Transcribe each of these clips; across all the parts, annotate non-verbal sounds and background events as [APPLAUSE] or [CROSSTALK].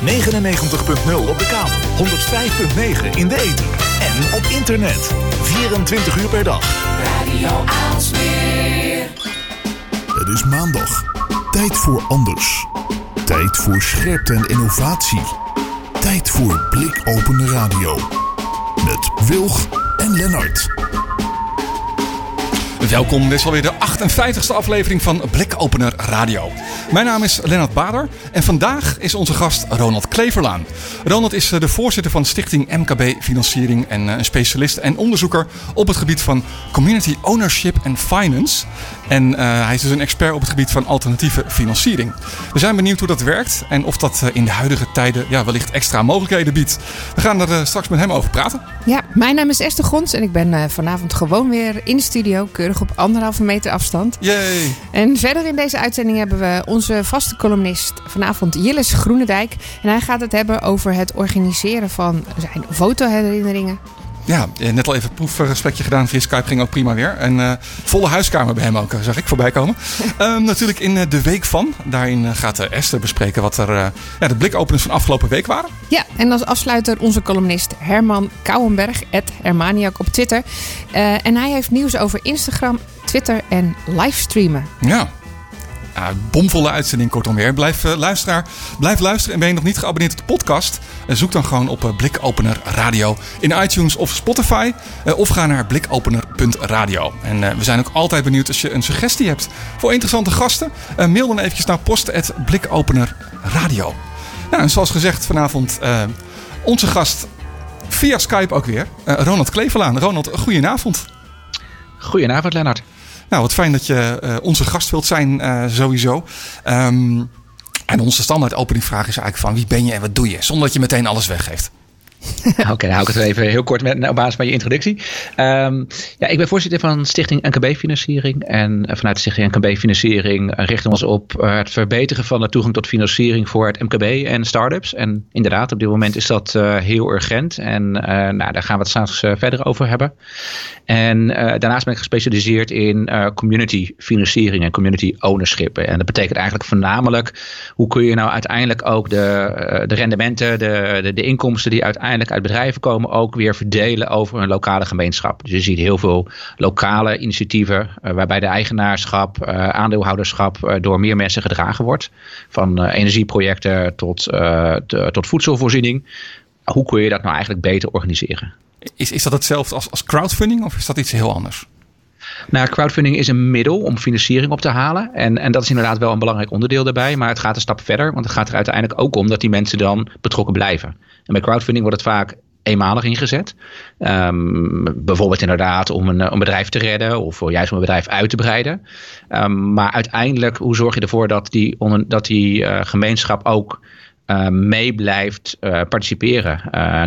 99.0 op de kabel, 105.9 in de ether en op internet. 24 uur per dag. Radio Aalsmeer. Het is maandag. Tijd voor anders. Tijd voor scherpte en innovatie. Tijd voor blikopende radio. Met Wilg en Lennart. Welkom, dit is alweer de 58e aflevering van Blikopener Radio. Mijn naam is Lennart Bader en vandaag is onze gast Ronald Kleverlaan. Ronald is eh, de voorzitter van Stichting MKB Financiering en eh, een specialist en onderzoeker op het gebied van Community Ownership en Finance. En uh, hij is dus een expert op het gebied van alternatieve financiering. We zijn benieuwd hoe dat werkt en of dat in de huidige tijden ja, wellicht extra mogelijkheden biedt. We gaan er straks met hem over praten. Ja, mijn naam is Esther Gons en ik ben vanavond gewoon weer in de studio, keurig op anderhalve meter afstand. Yay! En verder in deze uitzending hebben we onze vaste columnist vanavond, Jillis Groenendijk. En hij gaat het hebben over het organiseren van zijn fotoherinneringen ja, net al even een proefgesprekje gedaan via Skype. Ging ook prima weer. En uh, volle huiskamer bij hem ook, zag ik voorbij komen. um, [LAUGHS] natuurlijk in de week van. Daarin gaat Esther bespreken wat er ja, de blikopeners van afgelopen week waren. Ja, en als afsluiter onze columnist Herman Kouwenberg, Hermaniak op Twitter. En hij heeft nieuws over Instagram, Twitter en livestreamen. Ja, bomvolle uitzending kortom weer. Blijf, uh, luisteraar, blijf luisteren. En ben je nog niet geabonneerd op de podcast? Uh, zoek dan gewoon op uh, Blikopener Radio in iTunes of Spotify. of ga naar blikopener.radio. En we zijn ook altijd benieuwd als je een suggestie hebt voor interessante gasten. mail dan eventjes naar post.blikopenerradio. Nou, en zoals gezegd vanavond onze gast via Skype ook weer. Ronald Klevelaan. Ronald, goedenavond. Goedenavond, Lennart. Nou, wat fijn dat je uh, onze gast wilt zijn, uh, sowieso. Um, en onze standaard openingvraag is eigenlijk van wie ben je en wat doe je? Zonder dat je meteen alles weggeeft. [LAUGHS] Oké, okay, hou ik het even heel kort met, op basis van je introductie. Um, ja, ik ben voorzitter van Stichting NKB-financiering. En eh, vanuit de Stichting NKB-financiering richten we ons op het verbeteren van de toegang tot financiering voor het MKB en start-ups. En inderdaad, op dit moment is dat heel urgent. En nou, daar gaan we het straks verder over hebben. En daarnaast ben ik gespecialiseerd in community financiering en community ownership. En dat betekent eigenlijk voornamelijk hoe kun je nou uiteindelijk ook de, de rendementen, de, de, de inkomsten die uiteindelijk uit bedrijven komen ook weer verdelen over een lokale gemeenschap. Dus je ziet heel veel lokale initiatieven uh, waarbij de eigenaarschap, uh, aandeelhouderschap uh, door meer mensen gedragen wordt. Van energieprojecten tot, tot voedselvoorziening. Hoe kun je dat nou eigenlijk beter organiseren? Is, is dat hetzelfde als, als crowdfunding of is dat iets heel anders? Nou, crowdfunding is een middel om financiering op te halen. En, en dat is inderdaad wel een belangrijk onderdeel daarbij. Maar het gaat een stap verder. Want het gaat er uiteindelijk ook om dat die mensen dan betrokken blijven. En bij crowdfunding wordt het vaak eenmalig ingezet. Um, bijvoorbeeld inderdaad om een, een, bedrijf te redden of juist om een bedrijf uit te breiden. Um, maar uiteindelijk, hoe zorg je ervoor dat die, dat die uh, gemeenschap ook uh, mee blijft participeren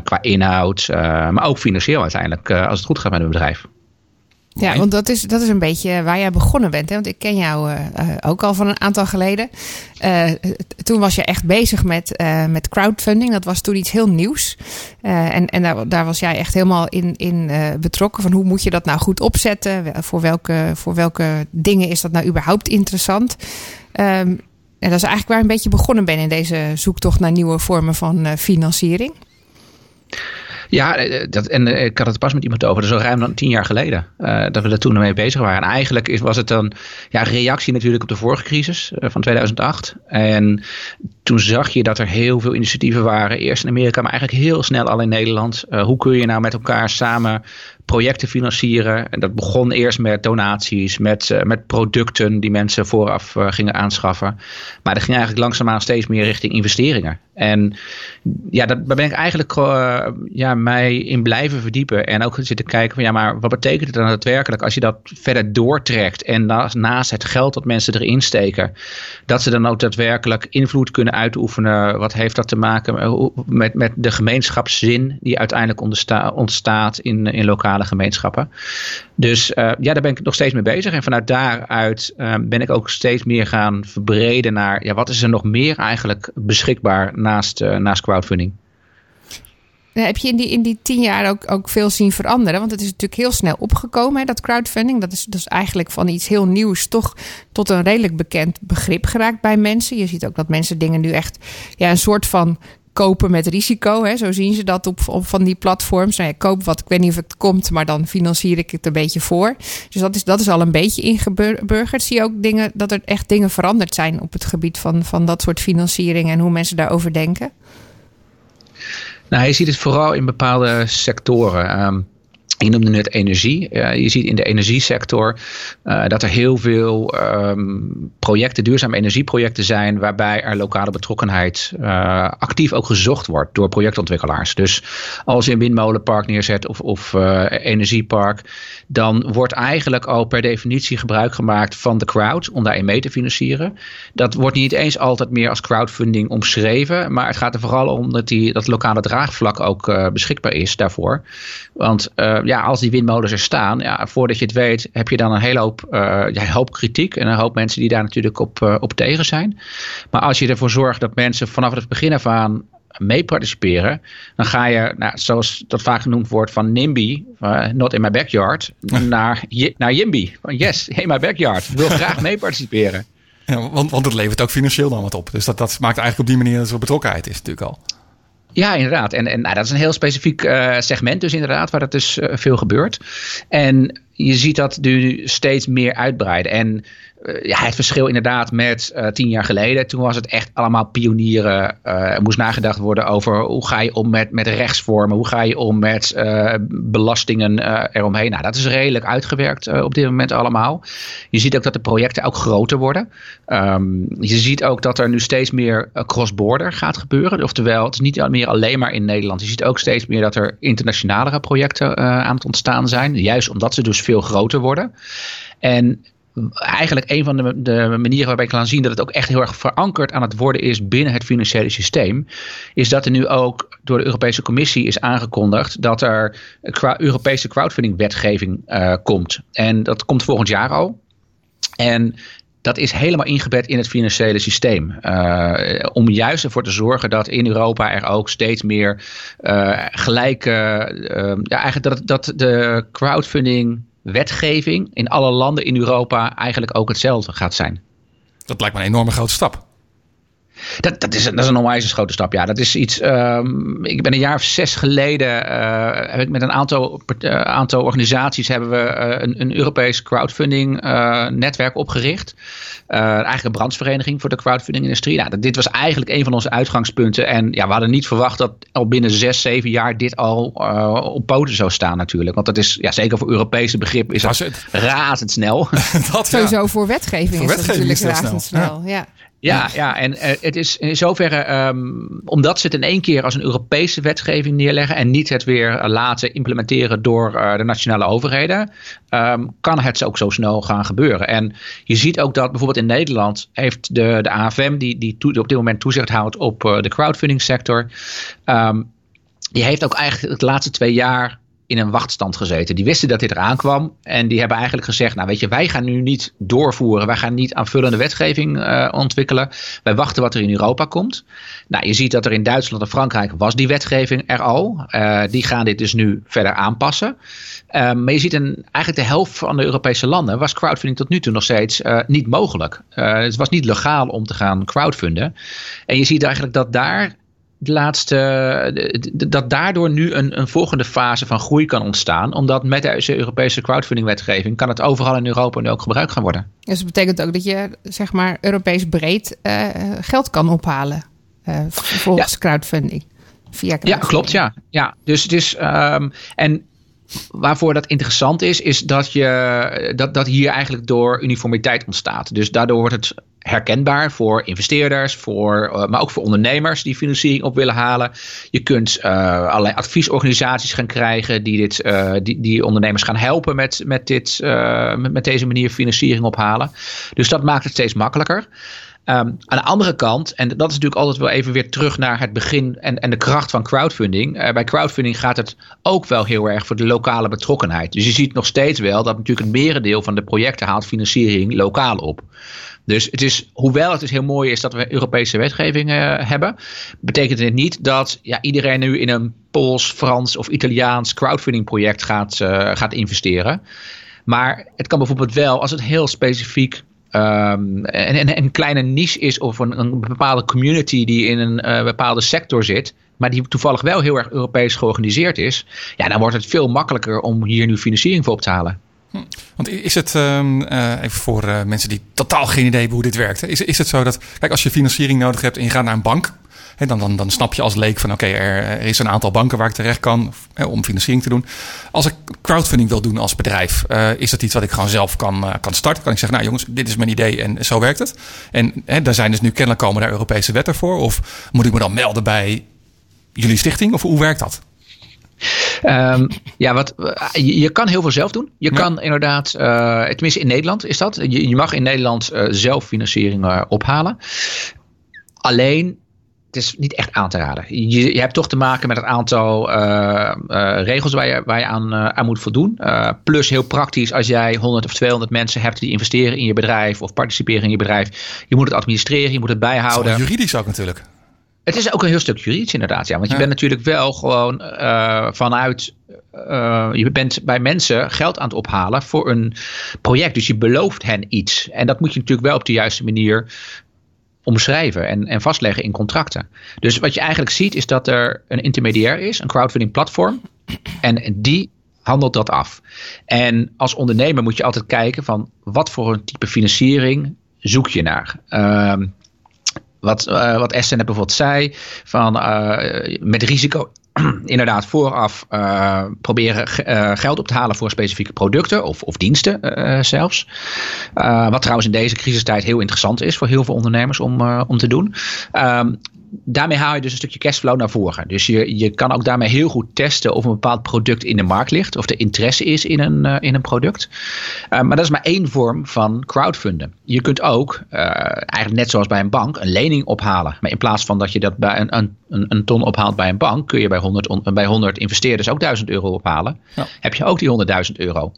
qua inhoud, maar ook financieel uiteindelijk als het goed gaat met een bedrijf. Ja, want dat is, dat is een beetje waar jij begonnen bent. Hè? Want ik ken jou uh, ook al van een aantal geleden. Uh, toen was je echt bezig met, uh, met crowdfunding. Dat was toen iets heel nieuws. en en daar, daar was jij echt helemaal in, in betrokken. Van hoe moet je dat nou goed opzetten? Voor welke, voor welke dingen is dat nou überhaupt interessant? Um, en dat is eigenlijk waar ik een beetje begonnen ben in deze zoektocht naar nieuwe vormen van financiering. Ja, eh, dat, en eh, ik had het pas met iemand over, dat is al ruim dan tien jaar geleden, dat we er toen mee bezig waren. En eigenlijk is, was het dan ja, reactie natuurlijk op de vorige crisis van 2008. En toen zag je dat er heel veel initiatieven waren, eerst in Amerika, maar eigenlijk heel snel al in Nederland. Hoe kun je nou met elkaar samen projecten financieren. En dat begon eerst met donaties, met, uh, met producten die mensen vooraf uh, gingen aanschaffen. Maar dat ging eigenlijk langzaamaan steeds meer richting investeringen. En ja, daar ben ik eigenlijk uh, ja, mij in blijven verdiepen. En ook zitten kijken van ja, maar wat betekent het dan daadwerkelijk als je dat verder doortrekt. En naast het geld dat mensen erin steken, dat ze dan ook daadwerkelijk invloed kunnen uitoefenen. Wat heeft dat te maken met, met de gemeenschapszin die uiteindelijk ontstaat in, in lokale gemeenschappen. Dus uh, ja, daar ben ik nog steeds mee bezig. En vanuit daaruit uh, ben ik ook steeds meer gaan verbreden naar ja, wat is er nog meer eigenlijk beschikbaar naast, uh, naast crowdfunding. Heb je in die, in die tien jaar ook, ook veel zien veranderen? Want het is natuurlijk heel snel opgekomen, hè, dat crowdfunding. Dat is dus eigenlijk van iets heel nieuws toch tot een redelijk bekend begrip geraakt bij mensen. Je ziet ook dat mensen dingen nu echt ja, een soort van kopen met risico. Hè? Zo zien ze dat op, van die platforms. Nou, ja, koop wat, ik weet niet of het komt, maar dan financier ik het een beetje voor. Dus dat is, dat is al een beetje ingeburgerd. Zie je ook dingen, dat er echt dingen veranderd zijn op het gebied van, van dat soort financiering en hoe mensen daarover denken? Nou, je ziet het vooral in bepaalde sectoren. Um, je noemde net energie. je ziet in de energiesector uh, dat er heel veel um, projecten, duurzame energieprojecten zijn, waarbij er lokale betrokkenheid uh, actief ook gezocht wordt door projectontwikkelaars. Dus als je een windmolenpark neerzet of, of uh, energiepark, dan wordt eigenlijk al per definitie gebruik gemaakt van de crowd om daarin mee te financieren. Dat wordt niet eens altijd meer als crowdfunding omschreven, maar het gaat er vooral om dat die, dat lokale draagvlak ook beschikbaar is daarvoor. Want ja, als die windmolens er staan, ja, voordat je het weet, heb je dan een hele hoop, uh, ja, hoop kritiek en een hoop mensen die daar natuurlijk op, uh, op tegen zijn. Maar als je ervoor zorgt dat mensen vanaf het begin af aan mee participeren, dan ga je, nou, zoals dat vaak genoemd wordt, van NIMBY, uh, not in my backyard, naar, naar YIMBY. Van yes, in my backyard. Ik wil [LAUGHS] graag mee participeren. Ja, want, want het levert ook financieel dan wat op. Dus dat, dat maakt eigenlijk op die manier dat er betrokkenheid is natuurlijk al. Ja, inderdaad. En, en nou, dat is een heel specifiek uh, segment dus inderdaad, waar dat dus uh, veel gebeurt. En je ziet dat nu steeds meer uitbreiden. En ja, het verschil inderdaad met uh, tien jaar geleden. Toen was het echt allemaal pionieren. Uh, er moest nagedacht worden over hoe ga je om met, met rechtsvormen. Hoe ga je om met belastingen eromheen. Nou, dat is redelijk uitgewerkt op dit moment allemaal. Je ziet ook dat de projecten ook groter worden. Um, je ziet ook dat er nu steeds meer cross-border gaat gebeuren. Oftewel, het is niet meer alleen maar in Nederland. Je ziet ook steeds meer dat er internationalere projecten aan het ontstaan zijn. Juist omdat ze dus veel groter worden. En eigenlijk een van de, de, manieren waarbij ik kan zien dat het ook echt heel erg verankerd aan het worden is binnen het financiële systeem, is dat er nu ook door de Europese Commissie is aangekondigd dat er Europese crowdfunding wetgeving uh, komt. En dat komt volgend jaar al. En dat is helemaal ingebed in het financiële systeem. Uh, om juist ervoor te zorgen dat in Europa er ook steeds meer uh, gelijke. ja, eigenlijk dat, dat de crowdfunding wetgeving in alle landen in Europa eigenlijk ook hetzelfde gaat zijn. Dat lijkt me een enorme grote stap. Dat, dat, is, dat is een onwijs grote stap. Ja, dat is iets. Um, ik ben een jaar of zes geleden. Uh, heb ik met een aantal, uh, aantal organisaties. hebben we uh, een, een Europees crowdfunding netwerk opgericht. eigenlijk een brandsvereniging voor de crowdfunding-industrie. Nou, dit was eigenlijk een van onze uitgangspunten. En ja, we hadden niet verwacht dat al binnen zes, zeven jaar. dit al op poten zou staan, natuurlijk. Want dat is ja, zeker voor Europese begrip. is dat het? razendsnel. [LAUGHS] dat, Sowieso voor wetgeving voor is wetgeving dat natuurlijk razendsnel. Ja. ja. Ja, ja, en uh, het is in zoverre, um, omdat ze het in één keer als een Europese wetgeving neerleggen en niet het weer laten implementeren door uh, de nationale overheden, um, kan het ook zo snel gaan gebeuren. En je ziet ook dat bijvoorbeeld in Nederland heeft de, de AFM, die, die op dit moment toezicht houdt op uh, de crowdfunding sector, um, die heeft ook eigenlijk de laatste twee jaar in een wachtstand gezeten. Die wisten dat dit eraan kwam. En die hebben eigenlijk gezegd: Nou, weet je, wij gaan nu niet doorvoeren. Wij gaan niet aanvullende wetgeving uh, ontwikkelen. Wij wachten wat er in Europa komt. Nou, je ziet dat er in Duitsland en Frankrijk was die wetgeving er al. Uh, die gaan dit dus nu verder aanpassen. Uh, maar je ziet een, eigenlijk de helft van de Europese landen was crowdfunding tot nu toe nog steeds niet mogelijk. het was niet legaal om te gaan crowdfunden. En je ziet eigenlijk dat daar de laatste, dat daardoor nu een, een volgende fase van groei kan ontstaan. Omdat met deze Europese crowdfunding-wetgeving kan het overal in Europa nu ook gebruikt gaan worden. Dus dat betekent ook dat je zeg maar Europees breed uh, geld kan ophalen uh, volgens crowdfunding. Via crowdfunding. Ja, klopt. Ja, ja dus, dus um, en waarvoor dat interessant is, is dat, je, dat, dat hier eigenlijk door uniformiteit ontstaat. Dus daardoor wordt het herkenbaar voor investeerders, voor, uh, maar ook voor ondernemers die financiering op willen halen. Je kunt uh, allerlei adviesorganisaties gaan krijgen die, dit, uh, die, die ondernemers gaan helpen met, met, dit, met deze manier financiering ophalen. Dus dat maakt het steeds makkelijker. Um, aan de andere kant, en dat is natuurlijk altijd wel even weer terug naar het begin en, en de kracht van crowdfunding. Uh, bij crowdfunding gaat het ook wel heel erg voor de lokale betrokkenheid. Dus je ziet nog steeds wel dat natuurlijk een merendeel van de projecten haalt financiering lokaal op. Dus het is, hoewel het dus heel mooi is dat we Europese wetgeving uh, hebben, betekent het niet dat ja, iedereen nu in een Pools, Frans of Italiaans crowdfunding project gaat, uh, gaat investeren. Maar het kan bijvoorbeeld wel, als het heel specifiek um, en, een kleine niche is of een, een, bepaalde community die in een bepaalde sector zit, maar die toevallig wel heel erg Europees georganiseerd is, ja, dan wordt het veel makkelijker om hier nu financiering voor op te halen. Hm. Want is het, um, uh, even voor uh, mensen die totaal geen idee hebben hoe dit werkt, is, is het zo dat, kijk, als je financiering nodig hebt en je gaat naar een bank, dan, dan, dan snap je als leek van oké, okay, er, er, is een aantal banken waar ik terecht kan hè, om financiering te doen. Als ik crowdfunding wil doen als bedrijf, uh, is dat iets wat ik gewoon zelf kan, kan starten? Kan ik zeggen, nou jongens, dit is mijn idee en zo werkt het. En hè, daar zijn dus nu kennelijk komen daar Europese wetten voor. Of moet ik me dan melden bij jullie stichting? Of hoe werkt dat? Um, ja, wat, je, je, kan heel veel zelf doen. Je kan inderdaad, uh, tenminste in Nederland is dat. Je, je mag in Nederland uh, zelf financiering uh, ophalen. Alleen, het is niet echt aan te raden. Je, je hebt toch te maken met een aantal regels waar je, waar je aan, aan moet voldoen. plus heel praktisch, als jij 100 of 200 mensen hebt die investeren in je bedrijf of participeren in je bedrijf. Je moet het administreren, je moet het bijhouden. juridisch ook natuurlijk. Het is ook een heel stuk juridisch inderdaad, ja. Want je bent natuurlijk wel gewoon uh, vanuit... Uh, je bent bij mensen geld aan het ophalen voor een project. Dus je belooft hen iets. En dat moet je natuurlijk wel op de juiste manier omschrijven en, en vastleggen in contracten. Dus wat je eigenlijk ziet is dat er een intermediair is, een crowdfunding platform. En die handelt dat af. En als ondernemer moet je altijd kijken van wat voor een type financiering zoek je naar. Uh, wat, uh, wat Essen bijvoorbeeld zei, van uh, met risico [CLEARS THROAT] inderdaad vooraf uh, proberen geld op te halen voor specifieke producten of, of diensten zelfs. wat trouwens in deze crisistijd heel interessant is voor heel veel ondernemers om, om te doen. Um, daarmee haal je dus een stukje cashflow naar voren. Dus je, je kan ook daarmee heel goed testen of een bepaald product in de markt ligt. Of er interesse is in een, uh, in een product. Uh, maar dat is maar één vorm van crowdfunden. Je kunt ook, uh, eigenlijk net zoals bij een bank, een lening ophalen. Maar in plaats van dat je dat bij een, een, een ton ophaalt bij een bank, kun je bij 100, on, bij 100 investeerders ook 1000 euro ophalen. Ja. Heb je ook die 100.000 euro.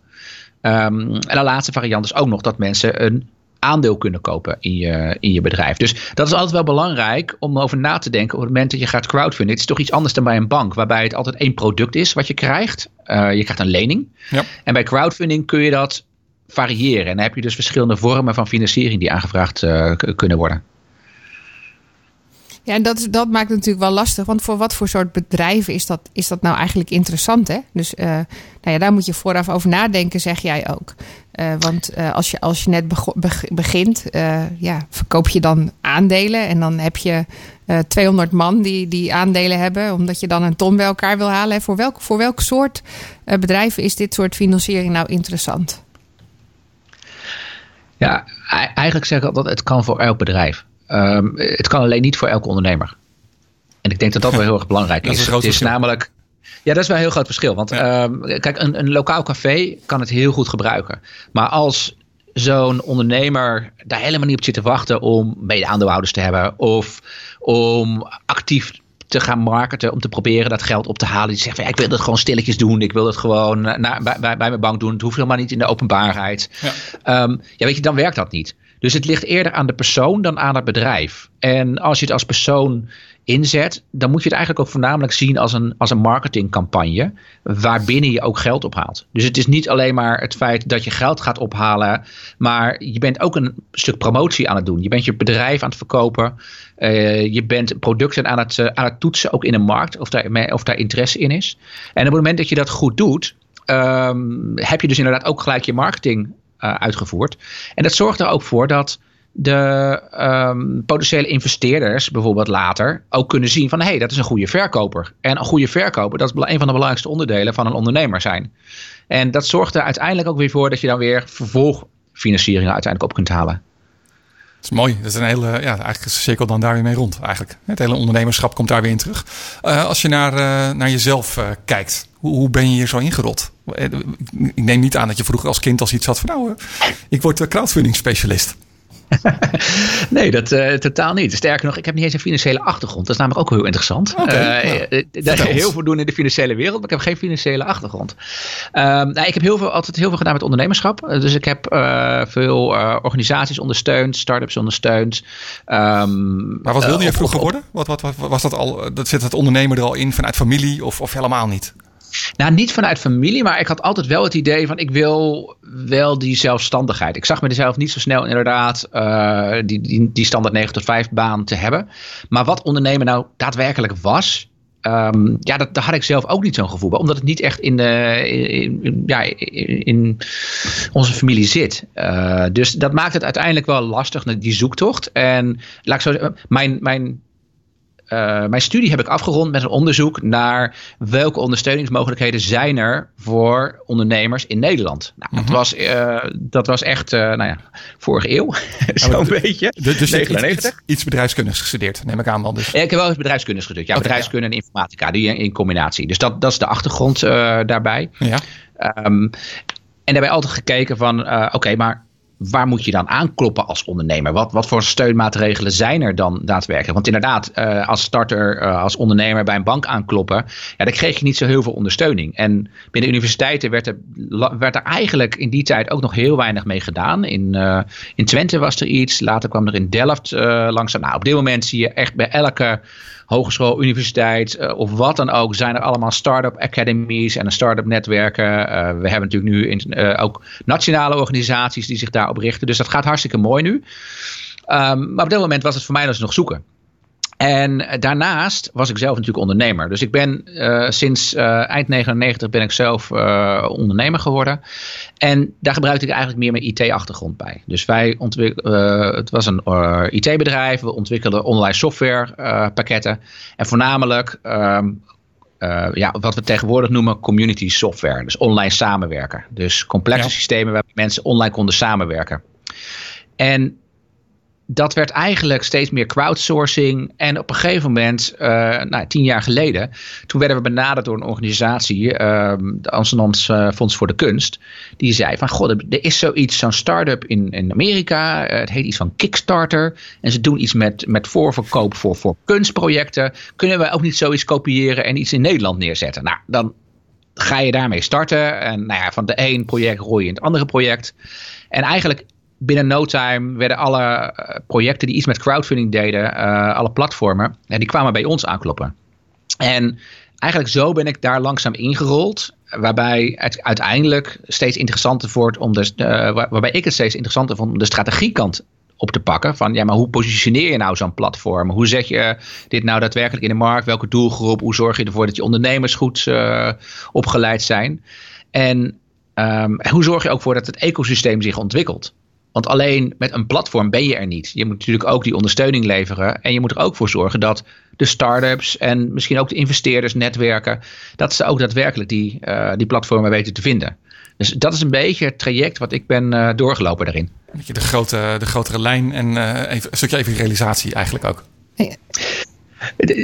Um, en de laatste variant is ook nog dat mensen een aandeel kunnen kopen in je, in je bedrijf. Dus dat is altijd wel belangrijk om over na te denken op het moment dat je gaat crowdfunden. Het is toch iets anders dan bij een bank, waarbij het altijd één product is wat je krijgt. Uh, je krijgt een lening. Ja. En bij crowdfunding kun je dat variëren. En dan heb je dus verschillende vormen van financiering die aangevraagd uh, kunnen worden. Ja, en dat, dat maakt het natuurlijk wel lastig. Want voor wat voor soort bedrijven is dat, is dat nou eigenlijk interessant? Hè? Dus uh, nou ja, daar moet je vooraf over nadenken, zeg jij ook. Uh, want uh, als, je, als je net begint, ja, verkoop je dan aandelen. En dan heb je 200 man die, die aandelen hebben. Omdat je dan een ton bij elkaar wil halen. Voor welk, voor welk soort bedrijven is dit soort financiering nou interessant? Ja, eigenlijk zeg ik dat het kan voor elk bedrijf. Um, het kan alleen niet voor elke ondernemer. En ik denk dat dat wel heel erg belangrijk [LAUGHS] is. is. Het is namelijk. Ja, dat is wel een heel groot verschil. Want ja. um, kijk, een, een lokaal café kan het heel goed gebruiken. Maar als zo'n ondernemer daar helemaal niet op zit te wachten om mede-aandeelhouders te hebben. Of om actief te gaan marketen om te proberen dat geld op te halen. Die zegt van ja, ik wil dat gewoon stilletjes doen. Ik wil het gewoon naar, bij, bij, bij mijn bank doen. Het hoeft helemaal niet in de openbaarheid. Ja. Um, ja, weet je, dan werkt dat niet. Dus het ligt eerder aan de persoon dan aan het bedrijf. En als je het als persoon inzet, dan moet je het eigenlijk ook voornamelijk zien als een, als een marketingcampagne. Waarbinnen je ook geld ophaalt. Dus het is niet alleen maar het feit dat je geld gaat ophalen. Maar je bent ook een stuk promotie aan het doen. Je bent je bedrijf aan het verkopen. Uh, je bent producten aan het, uh, aan het toetsen, ook in een markt, of daar, of daar interesse in is. En op het moment dat je dat goed doet, um, heb je dus inderdaad ook gelijk je marketing uitgevoerd. En dat zorgt er ook voor dat de um, potentiële investeerders bijvoorbeeld later ook kunnen zien van hé, hey, dat is een goede verkoper. En een goede verkoper, dat is een van de belangrijkste onderdelen van een ondernemer zijn. En dat zorgt er uiteindelijk ook weer voor dat je dan weer vervolgfinancieringen uiteindelijk op kunt halen. Dat is mooi. Dat is een hele, ja, eigenlijk is cirkel dan daar weer mee rond. Eigenlijk. Het hele ondernemerschap komt daar weer in terug. Uh, als je naar, uh, naar jezelf uh, kijkt, hoe, hoe, ben je hier zo ingerold? Ik neem niet aan dat je vroeger als kind als iets had van nou, ik word crowdfunding specialist. Nee, dat uh, totaal niet. Sterker nog, ik heb niet eens een financiële achtergrond. Dat is namelijk ook heel interessant. Okay, uh, nou, dat heel veel doen in de financiële wereld, maar ik heb geen financiële achtergrond. Uh, nou, ik heb heel veel, altijd heel veel gedaan met ondernemerschap. dus ik heb veel organisaties ondersteund, start-ups ondersteund. Um, maar wat wilde je vroeger worden? Wat, wat, wat, was dat al? Dat zit het ondernemer er al in vanuit familie of, of helemaal niet? Nou, niet vanuit familie, maar ik had altijd wel het idee van ik wil wel die zelfstandigheid. Ik zag mezelf niet zo snel inderdaad uh, die, die, die standaard 9 tot 5 baan te hebben. Maar wat ondernemen nou daadwerkelijk was, Um, ja, dat, daar had ik zelf ook niet zo'n gevoel bij. Omdat het niet echt in, de, in, ja, in onze familie zit. Uh, dus dat maakt het uiteindelijk wel lastig, die zoektocht. En laat ik zo zeggen, mijn, mijn uh, mijn studie heb ik afgerond met een onderzoek naar welke ondersteuningsmogelijkheden zijn er voor ondernemers in Nederland. Nou, dat, mhm. was, uh, dat was echt, uh, nou ja, vorige eeuw, [LAUGHS] zo'n beetje. Dus 99. Iets, iets, bedrijfskundigs gestudeerd, neem ik aan dan dus. Ja, ik heb wel eens bedrijfskunde gestudeerd. Ja, bedrijfskunde en informatica, die in combinatie. Dus dat, dat is de achtergrond daarbij. Ja. Um, en daarbij altijd gekeken van, oké, maar waar moet je dan aankloppen als ondernemer? Wat, wat voor steunmaatregelen zijn er dan daadwerkelijk? Want inderdaad, uh, als starter, uh, als ondernemer bij een bank aankloppen, ja, dan kreeg je niet zo heel veel ondersteuning. En binnen universiteiten werd er, werd er eigenlijk in die tijd ook nog heel weinig mee gedaan. In, uh, in Twente was er iets, later kwam er in Delft langzaam. Nou, op dit moment zie je echt bij elke hogeschool, universiteit of wat dan ook, zijn er allemaal start-up academies en start-up netwerken. We hebben natuurlijk nu in, ook nationale organisaties die zich daarop richten. Dus dat gaat hartstikke mooi nu. Um, maar op dit moment was het voor mij dus nog zoeken. En daarnaast was ik zelf natuurlijk ondernemer. Dus ik ben uh, sinds uh, eind 99 ben ik zelf ondernemer geworden. En daar gebruikte ik eigenlijk meer mijn IT-achtergrond bij. Dus wij ontwikkelden, het was een IT-bedrijf. We ontwikkelden online softwarepakketten. en voornamelijk um, ja, wat we tegenwoordig noemen community software. Dus online samenwerken. Dus complexe systemen waar mensen online konden samenwerken. En dat werd eigenlijk steeds meer crowdsourcing. En op een gegeven moment, uh, nou, tien jaar geleden, toen werden we benaderd door een organisatie, uh, de Amsterdamse eh, Fonds voor de Kunst. Die zei van, god, er is zoiets, zo'n start-up in, in Amerika. het heet iets van Kickstarter. En ze doen iets met, met voorverkoop voor, voor kunstprojecten. Kunnen we ook niet zoiets kopiëren en iets in Nederland neerzetten? Nou, dan ga je daarmee starten. En nou ja, van de een project rooi je in het andere project. En eigenlijk binnen no time werden alle eh, projecten die iets met crowdfunding deden, uh, alle platformen, en die kwamen bij ons aankloppen. En eigenlijk zo ben ik daar langzaam ingerold. Waarbij het uiteindelijk steeds interessanter wordt om de, waarbij ik het steeds interessanter vond om de strategiekant op te pakken. Van ja, maar hoe positioneer je nou zo'n platform? Hoe zet je dit nou daadwerkelijk in de markt? Welke doelgroep? Hoe zorg je ervoor dat je ondernemers goed opgeleid zijn? En um, hoe zorg je ook voor dat het ecosysteem zich ontwikkelt? Want alleen met een platform ben je er niet. Je moet natuurlijk ook die ondersteuning leveren. En je moet er ook voor zorgen dat de start-ups en misschien ook de investeerders, netwerken, dat ze ook daadwerkelijk die, uh, die platformen weten te vinden. Dus dat is een beetje het traject wat ik ben uh, doorgelopen daarin. De, grote, de grotere lijn en uh, even, een stukje even realisatie eigenlijk ook.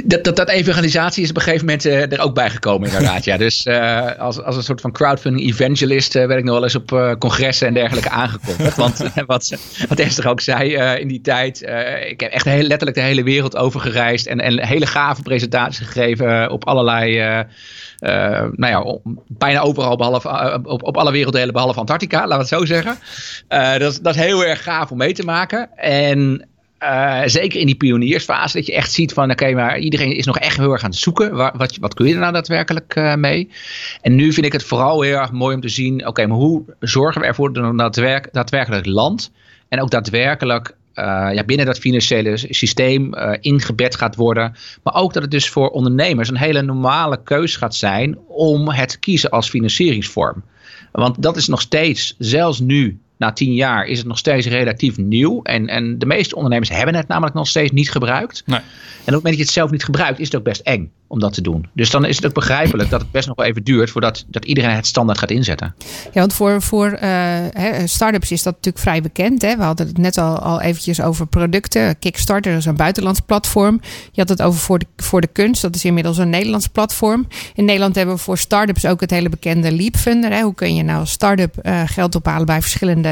Dat, dat, dat, evangelisatie is op een gegeven moment uh, er ook bijgekomen inderdaad. ja. Dus uh, als, als een soort van crowdfunding evangelist uh, werd ik nog wel eens op congressen en dergelijke aangekondigd. Want [LAUGHS] wat, wat Esther ook zei in die tijd. ik heb echt heel, letterlijk de hele wereld over gereisd. En, en hele gave presentaties gegeven op allerlei... nou ja, bijna overal behalve, op, op alle werelddelen behalve Antarctica, laten we het zo zeggen. dat, dat is heel erg gaaf om mee te maken. En uh, zeker in die pioniersfase, dat je echt ziet van oké, maar iedereen is nog echt heel erg aan het zoeken. Wat, wat, wat kun je er nou daadwerkelijk uh, mee? En nu vind ik het vooral heel erg mooi om te zien, oké, maar hoe zorgen we ervoor dat daadwerk, daadwerkelijk land en ook daadwerkelijk uh, ja, binnen dat financiële systeem ingebed gaat worden. Maar ook dat het dus voor ondernemers een hele normale keus gaat zijn om het kiezen als financieringsvorm. Want dat is nog steeds, zelfs nu, na tien jaar is het nog steeds relatief nieuw. En, en de meeste ondernemers hebben het namelijk nog steeds niet gebruikt. Nee. En op het moment dat je het zelf niet gebruikt, is het ook best eng om dat te doen. Dus dan is het ook begrijpelijk dat het best nog wel even duurt voordat dat iedereen het standaard gaat inzetten. Ja, want voor, voor uh, start-ups is dat natuurlijk vrij bekend. Hè? We hadden het net al, al eventjes over producten. Kickstarter is een buitenlands platform. Je had het over voor de, voor de kunst. Dat is inmiddels een Nederlands platform. In Nederland hebben we voor start-ups ook het hele bekende Leapfunder. Hè? Hoe kun je nou als start-up uh, geld ophalen bij verschillende,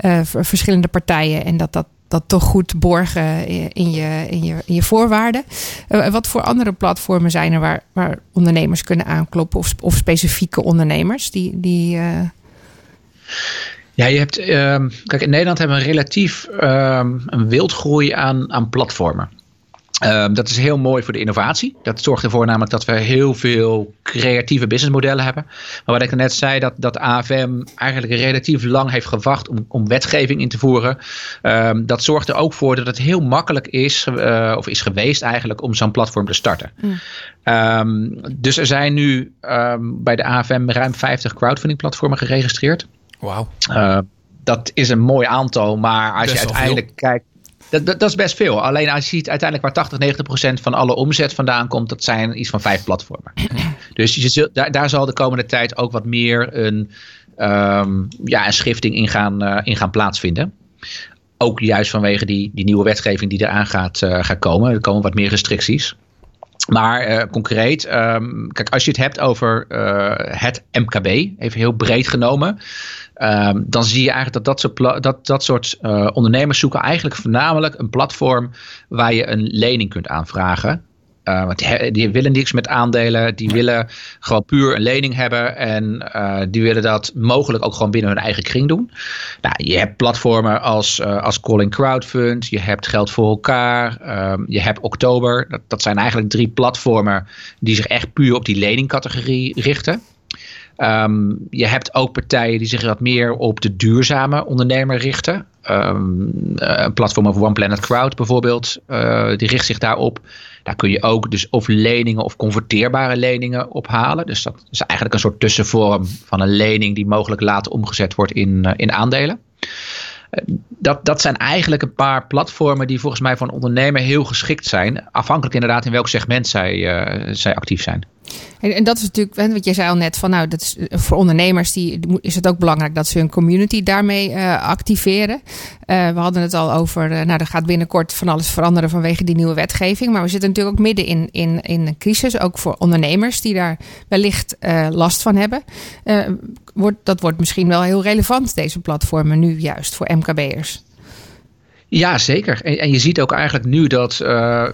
uh, verschillende partijen. En dat dat dat toch goed borgen in je, in je, in je voorwaarden. Uh, wat voor andere platformen zijn er waar, waar ondernemers kunnen aankloppen of, of specifieke ondernemers die. die. Ja, je hebt. Uh, kijk, in Nederland hebben we relatief ehm, een wildgroei aan, aan platformen. Um, dat is heel mooi voor de innovatie. Dat zorgt ervoor namelijk dat we heel veel creatieve businessmodellen hebben. Maar wat ik net zei, dat, dat AFM eigenlijk relatief lang heeft gewacht om, om wetgeving in te voeren. Um, dat zorgt er ook voor dat het heel makkelijk is, uh, of is geweest eigenlijk, om zo'n platform te starten. Mm. Um, dus er zijn nu bij de AFM ruim 50 crowdfunding platformen geregistreerd. Wauw. Uh, dat is een mooi aantal, maar als je uiteindelijk kijkt dat, dat, is best veel. Alleen als je ziet uiteindelijk waar 80, 90 procent van alle omzet vandaan komt, dat zijn iets van vijf platformen. [CLEARS THROAT] dus je zult, daar, daar zal de komende tijd ook wat meer een, um, ja, een schifting in gaan, uh, in gaan plaatsvinden. Ook juist vanwege die, die nieuwe wetgeving die eraan gaat, uh, gaat komen. Er komen wat meer restricties. Maar uh, concreet, um, kijk, als je het hebt over het MKB, even heel breed genomen. Um, dan zie je eigenlijk dat dat soort, dat, dat soort uh, ondernemers zoeken eigenlijk voornamelijk een platform waar je een lening kunt aanvragen. Uh, want die, die, willen niks met aandelen. Die willen gewoon puur een lening hebben. En uh, die willen dat mogelijk ook gewoon binnen hun eigen kring doen. Nou, je hebt platformen als, uh, als Calling Crowdfund. Je hebt Geld voor elkaar. Um, je hebt Oktober. Dat, dat zijn eigenlijk drie platformen die zich echt puur op die leningcategorie richten. Um, je hebt ook partijen die zich wat meer op de duurzame ondernemer richten. Um, een platform of One Planet Crowd bijvoorbeeld, uh, die richt zich daarop. Daar kun je ook dus of leningen of converteerbare leningen ophalen. Dus dat is eigenlijk een soort tussenvorm van een lening die mogelijk later omgezet wordt in, uh, in aandelen. Dat, dat zijn eigenlijk een paar platformen die volgens mij voor een ondernemer heel geschikt zijn. Afhankelijk inderdaad in welk segment zij, zij actief zijn. En, en, dat is natuurlijk, want je zei al net van nou, dat is, eh, voor ondernemers die, is het ook belangrijk dat ze hun community daarmee uh, activeren. Uh, we hadden het al over, nou, er gaat binnenkort van alles veranderen vanwege die nieuwe wetgeving. Maar we zitten natuurlijk ook midden in, in, in een crisis, ook voor ondernemers die daar wellicht last van hebben. wordt, dat wordt misschien wel heel relevant, deze platformen nu juist voor MKB'ers. Ja, zeker. En, en, je ziet ook eigenlijk nu dat. Uh,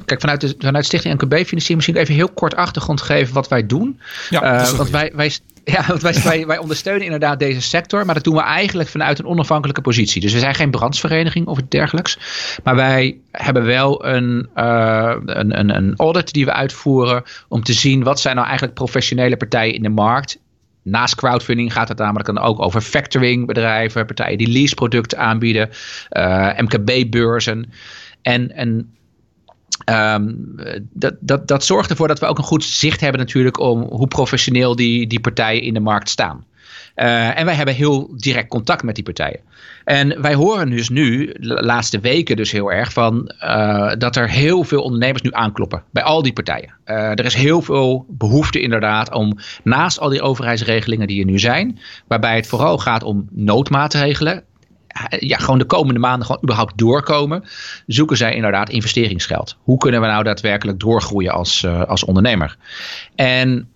kijk, vanuit, de, vanuit Stichting NKB Financiering misschien even heel kort achtergrond geven wat wij doen. Ja, uh, want wij, wij, [LAUGHS] ja, want wij, wij, wij, ondersteunen inderdaad deze sector, maar dat doen we eigenlijk vanuit een onafhankelijke positie. Dus we zijn geen brandsvereniging of iets dergelijks. Maar wij hebben wel een, uh, een, een, een audit die we uitvoeren om te zien wat zijn nou eigenlijk professionele partijen in de markt Naast crowdfunding gaat het namelijk dan ook over factoring bedrijven, partijen die leaseproducten aanbieden, uh, MKB-beurzen. En, en um, dat, dat, dat zorgt ervoor dat we ook een goed zicht hebben natuurlijk om hoe professioneel die, die partijen in de markt staan. Uh, en wij hebben heel direct contact met die partijen. En wij horen dus nu, de laatste weken dus heel erg, van uh, dat er heel veel ondernemers nu aankloppen bij al die partijen. Uh, er is heel veel behoefte inderdaad om naast al die overheidsregelingen die er nu zijn, waarbij het vooral gaat om noodmaatregelen, ja, gewoon de komende maanden gewoon überhaupt doorkomen, zoeken zij inderdaad investeringsgeld. Hoe kunnen we nou daadwerkelijk doorgroeien als, als ondernemer? En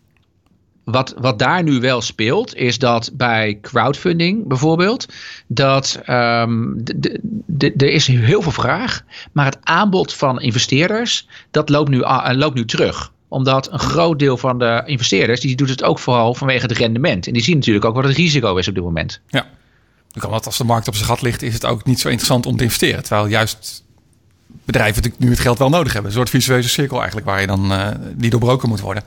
wat, wat daar nu wel speelt, is dat bij crowdfunding bijvoorbeeld, dat um, er is heel veel vraag, maar het aanbod van investeerders, dat loopt nu, uh, loopt nu terug omdat een groot deel van de investeerders, die doet het ook vooral vanwege het rendement. En die zien natuurlijk ook wat het risico is op dit moment. Ja, kan wat als de markt op zijn gat ligt, is het ook niet zo interessant om te investeren. Terwijl juist bedrijven nu het geld wel nodig hebben. Een soort visueuze cirkel eigenlijk, waar je dan die doorbroken moet worden.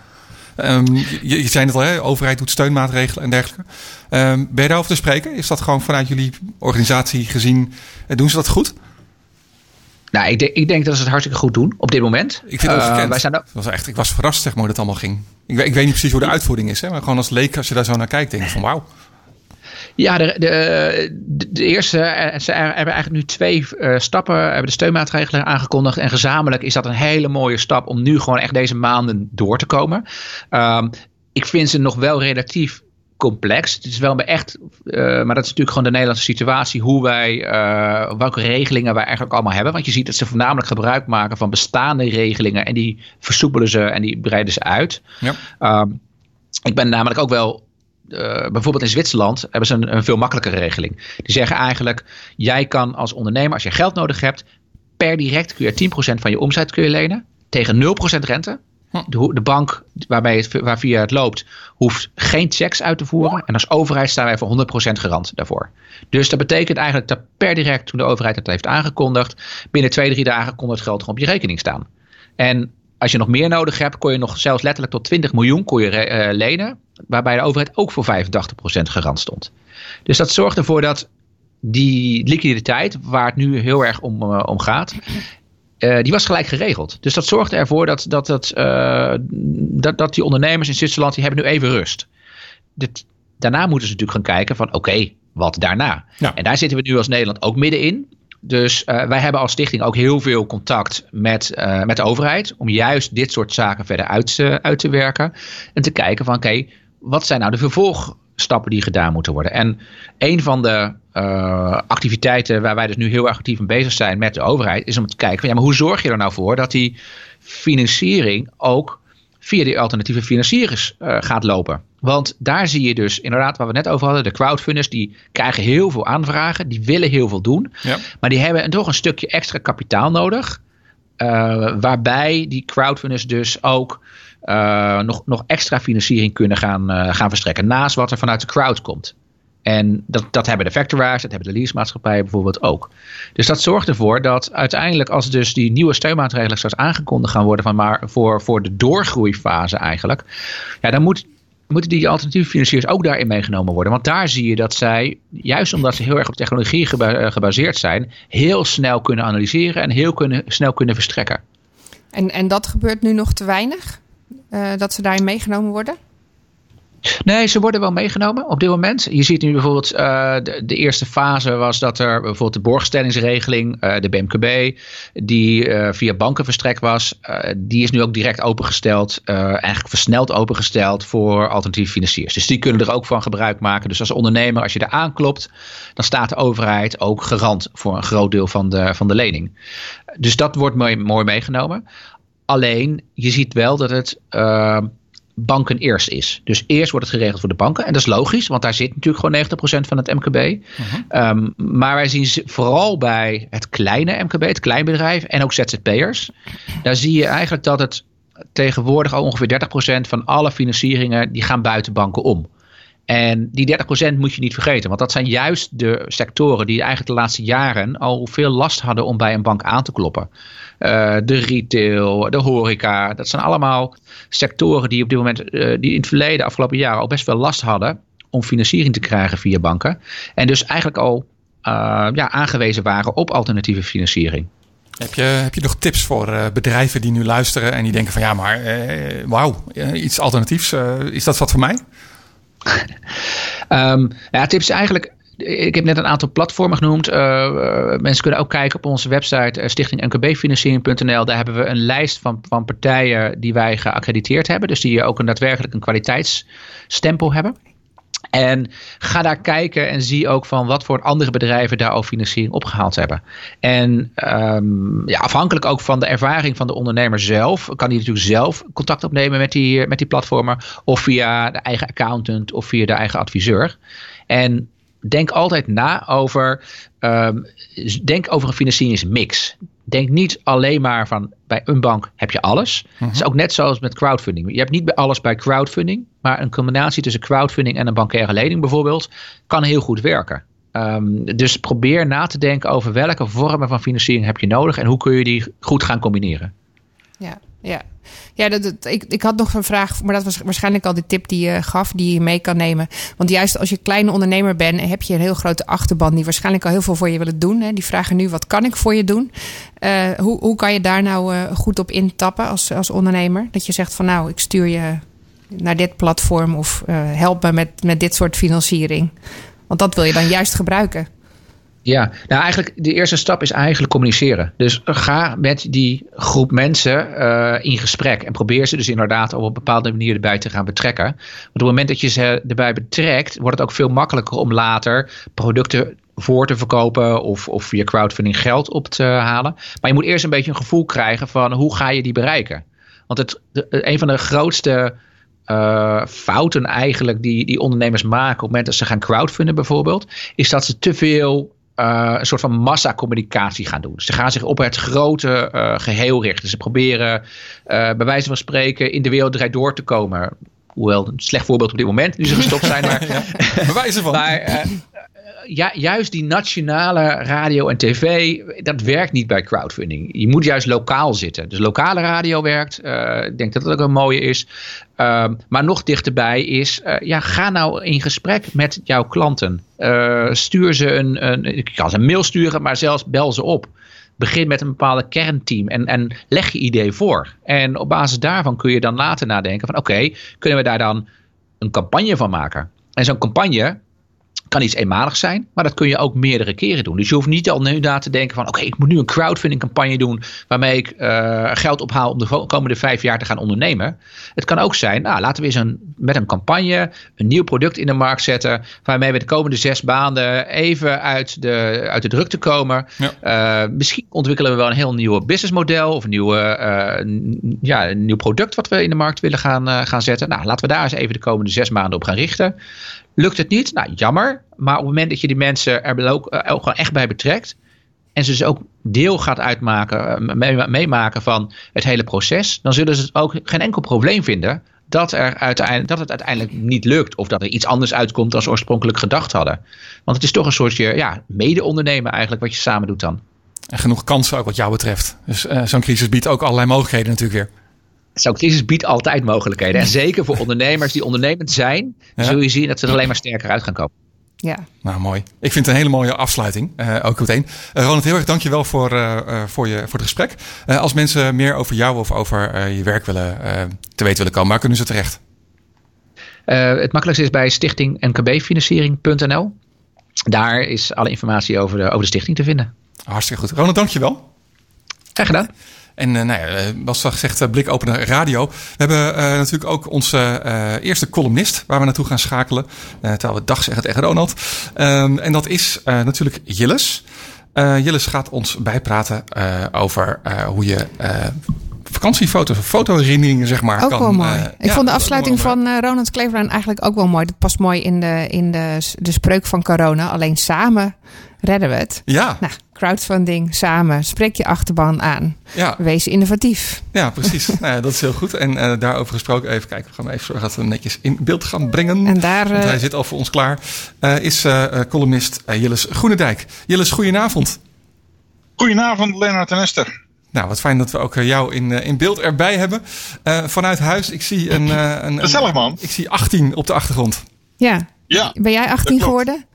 Um, je, je, zei het al, hè? overheid doet steunmaatregelen en dergelijke. Um, ben je daarover te spreken? Is dat gewoon vanuit jullie organisatie gezien, eh, doen ze dat goed? Nou, ik, denk, ik denk dat ze het hartstikke goed doen op dit moment. Ik vind het uh, wij zijn ook... was echt, ik was verrast zeg maar, hoe dat allemaal ging. Ik, ik weet niet precies hoe de uitvoering is, hè, maar gewoon als leek, als je daar zo naar kijkt, denk ik van wauw. Ja, de, de, de, eerste, eh, ze hebben eigenlijk nu twee uh, stappen, hebben de steunmaatregelen aangekondigd. En gezamenlijk is dat een hele mooie stap om nu gewoon echt deze maanden door te komen. Um, ik vind ze nog wel relatief complex. Het is wel echt, uh, maar dat is natuurlijk gewoon de Nederlandse situatie, hoe wij, uh, welke regelingen wij eigenlijk allemaal hebben. Want je ziet dat ze voornamelijk gebruik maken van bestaande regelingen en die versoepelen ze en die breiden ze uit. Ja. Um, ik ben namelijk ook wel bijvoorbeeld in Zwitserland hebben ze een, een, veel makkelijkere regeling. Die zeggen eigenlijk, jij kan als ondernemer, als je geld nodig hebt, per direct kun je 10% van je omzet kun je lenen tegen 0% rente. Hm. De, de, bank waarbij het, waar via het loopt, hoeft geen checks uit te voeren. En als overheid staan wij voor 100% garant daarvoor. Dus dat betekent eigenlijk dat per direct, toen de overheid het heeft aangekondigd, binnen twee, drie dagen kon het geld gewoon op je rekening staan. En als je nog meer nodig hebt, kon je nog zelfs letterlijk tot 20 miljoen kon je, lenen. Waarbij de overheid ook voor 85% garant stond. Dus dat zorgt ervoor dat die liquiditeit, waar het nu heel erg om, om gaat, uh, die was gelijk geregeld. Dus dat zorgde ervoor dat, dat, dat, uh, dat, dat die ondernemers in Zwitserland, die hebben nu even rust. Dit, daarna moeten ze natuurlijk gaan kijken van oké, okay, wat daarna? Ja. En daar zitten we nu als Nederland ook middenin. Dus uh, wij hebben als stichting ook heel veel contact met, uh, met de overheid. Om juist dit soort zaken verder uit, uh, uit te werken. En te kijken van oké, okay, wat zijn nou de vervolgstappen die gedaan moeten worden? En een van de activiteiten waar wij dus nu heel erg actief mee bezig zijn met de overheid. Is om te kijken van ja, maar hoe zorg je er nou voor dat die financiering ook via die alternatieve financiers gaat lopen? Want daar zie je dus inderdaad, waar we net over hadden, de crowdfunders, die krijgen heel veel aanvragen, die willen heel veel doen, ja. maar die hebben toch een stukje extra kapitaal nodig. Uh, waarbij die crowdfunders dus ook uh, nog, nog extra financiering kunnen gaan, uh, gaan verstrekken. Naast wat er vanuit de crowd komt. En dat, dat hebben de factoraars, dat hebben de leasemaatschappijen bijvoorbeeld ook. Dus dat zorgt ervoor dat uiteindelijk als dus die nieuwe steunmaatregelen straks aangekondigd gaan worden van maar voor, voor de doorgroeifase eigenlijk. Ja, dan moet moeten die alternatieve financiers ook daarin meegenomen worden. Want daar zie je dat zij, juist omdat ze heel erg op technologie eh, gebaseerd zijn, heel snel kunnen analyseren en heel kunnen, snel kunnen verstrekken. En, en dat gebeurt nu nog te weinig? Uh, dat ze daarin meegenomen worden? Nee, ze worden wel meegenomen op dit moment. Je ziet nu bijvoorbeeld uh, de, eerste fase was dat er bijvoorbeeld de borgstellingsregeling, uh, de BMKB, die via banken verstrekt was, die is nu ook direct opengesteld, eigenlijk versneld opengesteld voor alternatieve financiers. Dus die kunnen er ook van gebruik maken. Dus als ondernemer, als je er aanklopt, dan staat de overheid ook garant voor een groot deel van de, van de lening. Dus dat wordt mooi, mooi meegenomen. Alleen, je ziet wel dat het banken eerst is. Dus eerst wordt het geregeld voor de banken. En dat is logisch, want daar zit natuurlijk gewoon 90% van het MKB. Uh-huh. Um, maar wij zien vooral bij het kleine MKB, het kleinbedrijf en ook ZZP'ers. Daar zie je eigenlijk dat het tegenwoordig al ongeveer 30% van alle financieringen die gaan buiten banken om. En die 30% moet je niet vergeten, want dat zijn juist de sectoren die eigenlijk de laatste jaren al veel last hadden om bij een bank aan te kloppen. Uh, de retail, de horeca, dat zijn allemaal sectoren die op dit moment, uh, die in het verleden, afgelopen jaren, al best wel last hadden om financiering te krijgen via banken. En dus eigenlijk al uh, ja, aangewezen waren op alternatieve financiering. Heb je, heb je nog tips voor bedrijven die nu luisteren en die denken van ja, maar wauw, iets alternatiefs, is dat wat voor mij? Um, [LAUGHS] ja, tips eigenlijk. Ik heb net een aantal platformen genoemd. Uh, mensen kunnen ook kijken op onze website uh, stichtingmkbfinanciering.nl. Daar hebben we een lijst van, van partijen die wij geaccrediteerd hebben. Dus die ook een daadwerkelijk een kwaliteitsstempel hebben. En ga daar kijken en zie ook van wat voor andere bedrijven daar al financiering opgehaald hebben. En um, ja, afhankelijk ook van de ervaring van de ondernemer zelf, kan hij natuurlijk zelf contact opnemen met die, met die platformen. Of via de eigen accountant of via de eigen adviseur. En denk altijd na over, um, denk over een financieringsmix. Denk niet alleen maar van bij een bank heb je alles. Het is ook net zoals met crowdfunding. Je hebt niet bij alles bij crowdfunding, maar een combinatie tussen crowdfunding en een bankaire lening bijvoorbeeld kan heel goed werken. Um, dus probeer na te denken over welke vormen van financiering heb je nodig en hoe kun je die goed gaan combineren. Ja, ja. Ja, dat, ik, ik had nog een vraag, maar dat was waarschijnlijk al de tip die je gaf, die je mee kan nemen. Want juist als je kleine ondernemer bent, heb je een heel grote achterban die waarschijnlijk al heel veel voor je willen doen. Hè. Die vragen nu, wat kan ik voor je doen? Uh, hoe, hoe kan je daar nou uh, goed op intappen als, als ondernemer? Dat je zegt van nou, ik stuur je naar dit platform of uh, help me met, met dit soort financiering. Want dat wil je dan juist gebruiken. Ja, nou eigenlijk de eerste stap is eigenlijk communiceren. Dus ga met die groep mensen uh, in gesprek en probeer ze dus inderdaad op een bepaalde manier erbij te gaan betrekken. Want op het moment dat je ze erbij betrekt, wordt het ook veel makkelijker om later producten voor te verkopen of, of via crowdfunding geld op te halen. Maar je moet eerst een beetje een gevoel krijgen van hoe ga je die bereiken. Want het, de, een van de grootste fouten eigenlijk die, die ondernemers maken op het moment dat ze gaan crowdfunden bijvoorbeeld, is dat ze te veel uh, een soort van massacommunicatie gaan doen. Ze gaan zich op het grote uh, geheel richten. Ze proberen, uh, bij wijze van spreken, in de wereld draait door te komen. Hoewel een slecht voorbeeld op dit moment, nu ze gestopt zijn. Maar, [LAUGHS] ja, wijze van. maar, ja, juist die nationale radio en tv, dat werkt niet bij crowdfunding. Je moet juist lokaal zitten. Dus lokale radio werkt. Uh, ik denk dat dat ook een mooie is. Uh, maar nog dichterbij is, uh, ja, ga nou in gesprek met jouw klanten. stuur ze een, een, ik kan ze een mail sturen, maar zelfs bel ze op begin met een bepaalde kernteam en, en leg je idee voor. En op basis daarvan kun je dan later nadenken van oké, kunnen we daar dan een campagne van maken? En zo'n campagne, kan iets eenmaligs zijn, maar dat kun je ook meerdere keren doen. Dus je hoeft niet al nu na te denken van oké, ik moet nu een crowdfunding campagne doen waarmee ik uh, geld ophaal om de komende vijf jaar te gaan ondernemen. Het kan ook zijn, nou, laten we eens een, met een campagne een nieuw product in de markt zetten waarmee we de komende zes maanden even uit de, uit de drukte komen. Ja. Uh, misschien ontwikkelen we wel een heel nieuw businessmodel of een, nieuwe, uh, ja, een nieuw product wat we in de markt willen gaan, gaan zetten. Nou, laten we daar eens even de komende zes maanden op gaan richten. Lukt het niet? Nou, jammer. Maar op het moment dat je die mensen er ook, gewoon echt bij betrekt. En ze dus ook deel gaat uitmaken, uh, meemaken van het hele proces. Dan zullen ze ook geen enkel probleem vinden dat, er uiteindelijk, dat het uiteindelijk niet lukt. Of dat er iets anders uitkomt dan ze oorspronkelijk gedacht hadden. Want het is toch een soortje ja, mede-ondernemen eigenlijk wat je samen doet dan. En genoeg kansen ook wat jou betreft. Dus zo'n crisis biedt ook allerlei mogelijkheden natuurlijk weer. Zo'n crisis biedt altijd mogelijkheden. En zeker voor ondernemers die ondernemend zijn, zul je zien dat ze er alleen maar sterker uit gaan komen. Ja. Nou, mooi. Ik vind het een hele mooie afsluiting. Uh, ook meteen. Uh, Ronald, heel erg dankjewel voor, uh, voor, je, voor het gesprek. als mensen meer over jou of over je werk willen, te weten willen komen, waar kunnen ze terecht? het makkelijkste is bij stichting nkbfinanciering.nl. Daar is alle informatie over de, over de stichting te vinden. Hartstikke goed. Ronald, dankjewel. Graag gedaan. En uh, nou ja, eh, was gezegd, uh, blikopener radio. We hebben natuurlijk ook onze eerste columnist waar we naartoe gaan schakelen. terwijl we dag zeggen tegen Ronald. Um, en dat is natuurlijk Jilles. Jilles gaat ons bijpraten over hoe je vakantiefoto's of fotoherinneringen, zeg maar. Ook kan, wel mooi. ik ja, vond de afsluiting van uh, Ronald Kleveraan eigenlijk ook wel mooi. Dat past mooi in de, in de, de spreuk van corona. Alleen samen redden we het. Ja. Nou, crowdfunding, samen, spreek je achterban aan. Ja. Wees innovatief. Ja, precies. [LAUGHS] nou ja, dat is heel goed. En uh, daarover gesproken, even kijken, we gaan even zorgen dat we hem netjes in beeld gaan brengen. En daar, Want hij zit al voor ons klaar. Uh, is columnist Jilles Groenendijk. Jilles, goedenavond. Goedenavond, Lennart en Esther. Nou, wat fijn dat we ook jou in, in beeld erbij hebben. Uh, vanuit huis, ik zie een, uh, een, Gezellig man. Ik zie 18 op de achtergrond. Ja. ja ben jij 18 geworden?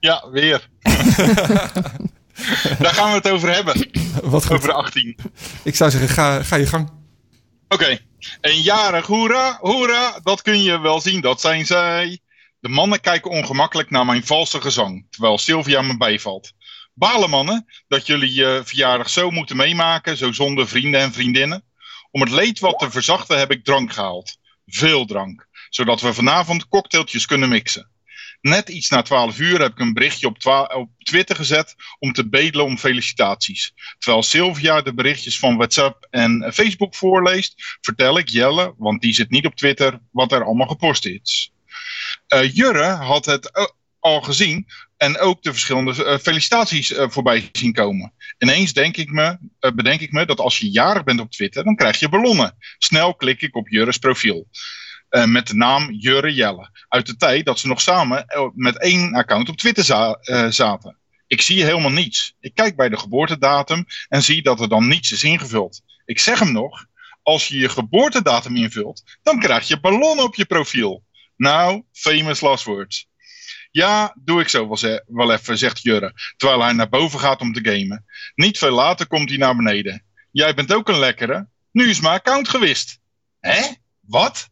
Ja, weer. [LAUGHS] Daar gaan we het over hebben. Wat goed. Over de 18. Ik zou zeggen, ga, ga je gang. Oké. Okay. Een jarig hoera, hoera, dat kun je wel zien, dat zijn zij. De mannen kijken ongemakkelijk naar mijn valse gezang, terwijl Sylvia me bijvalt. Balen mannen dat jullie je verjaardag zo moeten meemaken, zo zonder vrienden en vriendinnen. Om het leed wat te verzachten heb ik drank gehaald. Veel drank, zodat we vanavond cocktailtjes kunnen mixen. Net iets na 12 uur heb ik een berichtje op, op, Twitter gezet om te bedelen om felicitaties. Terwijl Sylvia de berichtjes van WhatsApp en Facebook voorleest, vertel ik Jelle, want die zit niet op Twitter, wat er allemaal gepost is. Uh, Jurre had het al gezien en ook de verschillende uh, felicitaties uh, voorbij zien komen. Ineens denk ik me, bedenk ik me dat als je jarig bent op Twitter, dan krijg je ballonnen. Snel klik ik op Jurre's profiel. Met de naam Jurre Jelle. Uit de tijd dat ze nog samen met één account op Twitter za zaten. Ik zie helemaal niets. Ik kijk bij de geboortedatum en zie dat er dan niets is ingevuld. Ik zeg hem nog, als je je geboortedatum invult, dan krijg je ballonnen op je profiel. Nou, famous last words. Ja, doe ik zo wel, even, zegt Jurre, terwijl hij naar boven gaat om te gamen. Niet veel later komt hij naar beneden. Jij bent ook een lekkere. Nu is mijn account gewist. Hè? Wat?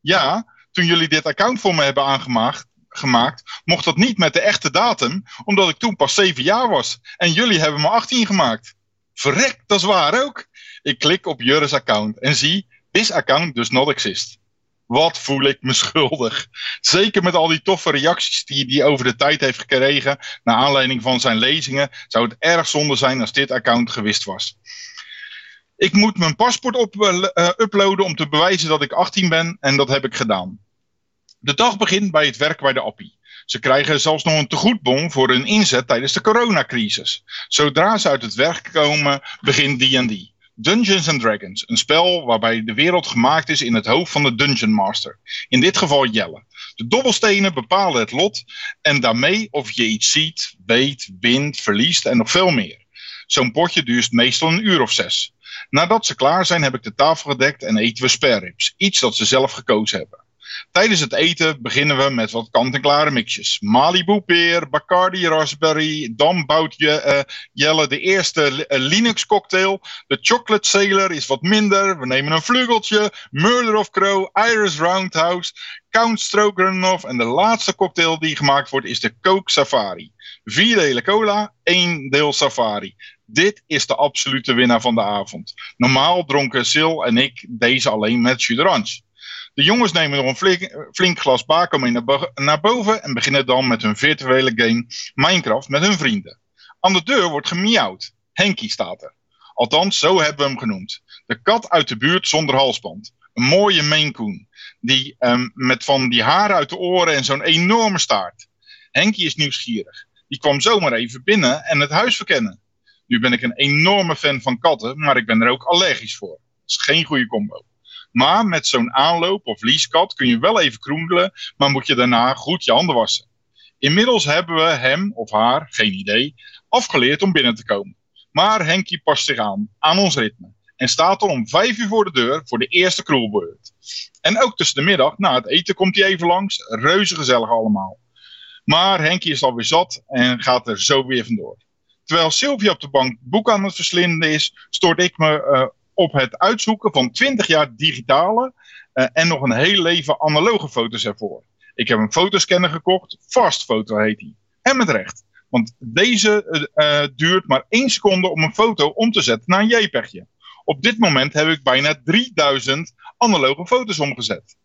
Ja, toen jullie dit account voor me hebben aangemaakt, gemaakt, mocht dat niet met de echte datum, omdat ik toen pas 7 jaar was. En jullie hebben me 18 gemaakt. Verrek, dat is waar ook. Ik klik op Jurre's account en zie, this account does not exist. Wat voel ik me schuldig. Zeker met al die toffe reacties die hij over de tijd heeft gekregen. Naar aanleiding van zijn lezingen. Zou het erg zonde zijn als dit account gewist was. Ik moet mijn paspoort op, uh, uploaden om te bewijzen dat ik 18 ben. En dat heb ik gedaan. De dag begint bij het werk bij de Appie. Ze krijgen zelfs nog een tegoedbon voor hun inzet tijdens de coronacrisis. Zodra ze uit het werk komen, begint D&D. Dungeons and Dragons, een spel waarbij de wereld gemaakt is in het hoofd van de Dungeon Master. In dit geval Jelle. De dobbelstenen bepalen het lot en daarmee of je iets ziet, weet, wint, verliest en nog veel meer. Zo'n potje duurt meestal een uur of zes. Nadat ze klaar zijn heb ik de tafel gedekt en eten we spareribs. Iets dat ze zelf gekozen hebben. Tijdens het eten beginnen we met wat kant-en-klare mixjes. Malibu peer, Bacardi raspberry, dan bouwt je, uh, Jelle de eerste uh, Linux cocktail. De chocolate sailor is wat minder. We nemen een vlugeltje, Murder of Crow, Iris Roundhouse, Count Stroganoff. En de laatste cocktail die gemaakt wordt is de Coke Safari. Vier delen cola, één deel safari. Dit is de absolute winnaar van de avond. Normaal dronken Sil en ik deze alleen met jus. De jongens nemen nog een flink, glas bako mee naar boven en beginnen dan met hun virtuele game Minecraft met hun vrienden. Aan de deur wordt gemiauwd. Henkie staat er. Althans, zo hebben we hem genoemd. De kat uit de buurt zonder halsband. Een mooie Maine Coon. Die, um, met van die haren uit de oren en zo'n enorme staart. Henkie is nieuwsgierig. Die kwam zomaar even binnen en het huis verkennen. Nu ben ik een enorme fan van katten, maar ik ben er ook allergisch voor. Dat is geen goede combo. Maar met zo'n aanloop of leasekat kun je wel even kroendelen, maar moet je daarna goed je handen wassen. Inmiddels hebben we hem of haar, geen idee, afgeleerd om binnen te komen. Maar Henkie past zich aan, aan ons ritme. En staat al om vijf uur voor de deur voor de eerste kroelbeurt. En ook tussen de middag, na het eten, komt hij even langs. Reuze gezellig allemaal. Maar Henkie is alweer zat en gaat er zo weer vandoor. Terwijl Sylvia op de bank boek aan het verslinden is, stoort ik me uh, op het uitzoeken van 20 jaar digitale uh, en nog een heel leven analoge foto's ervoor. Ik heb een fotoscanner gekocht, Fast Photo heet die. En met recht. Want deze uh, duurt maar één seconde om een foto om te zetten naar een JPEGje. Op dit moment heb ik bijna 3000 analoge foto's omgezet.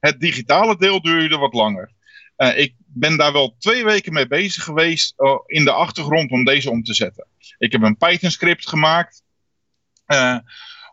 Het digitale deel duurde wat langer. Ik ben daar wel twee weken mee bezig geweest in de achtergrond om deze om te zetten. Ik heb een Python script gemaakt.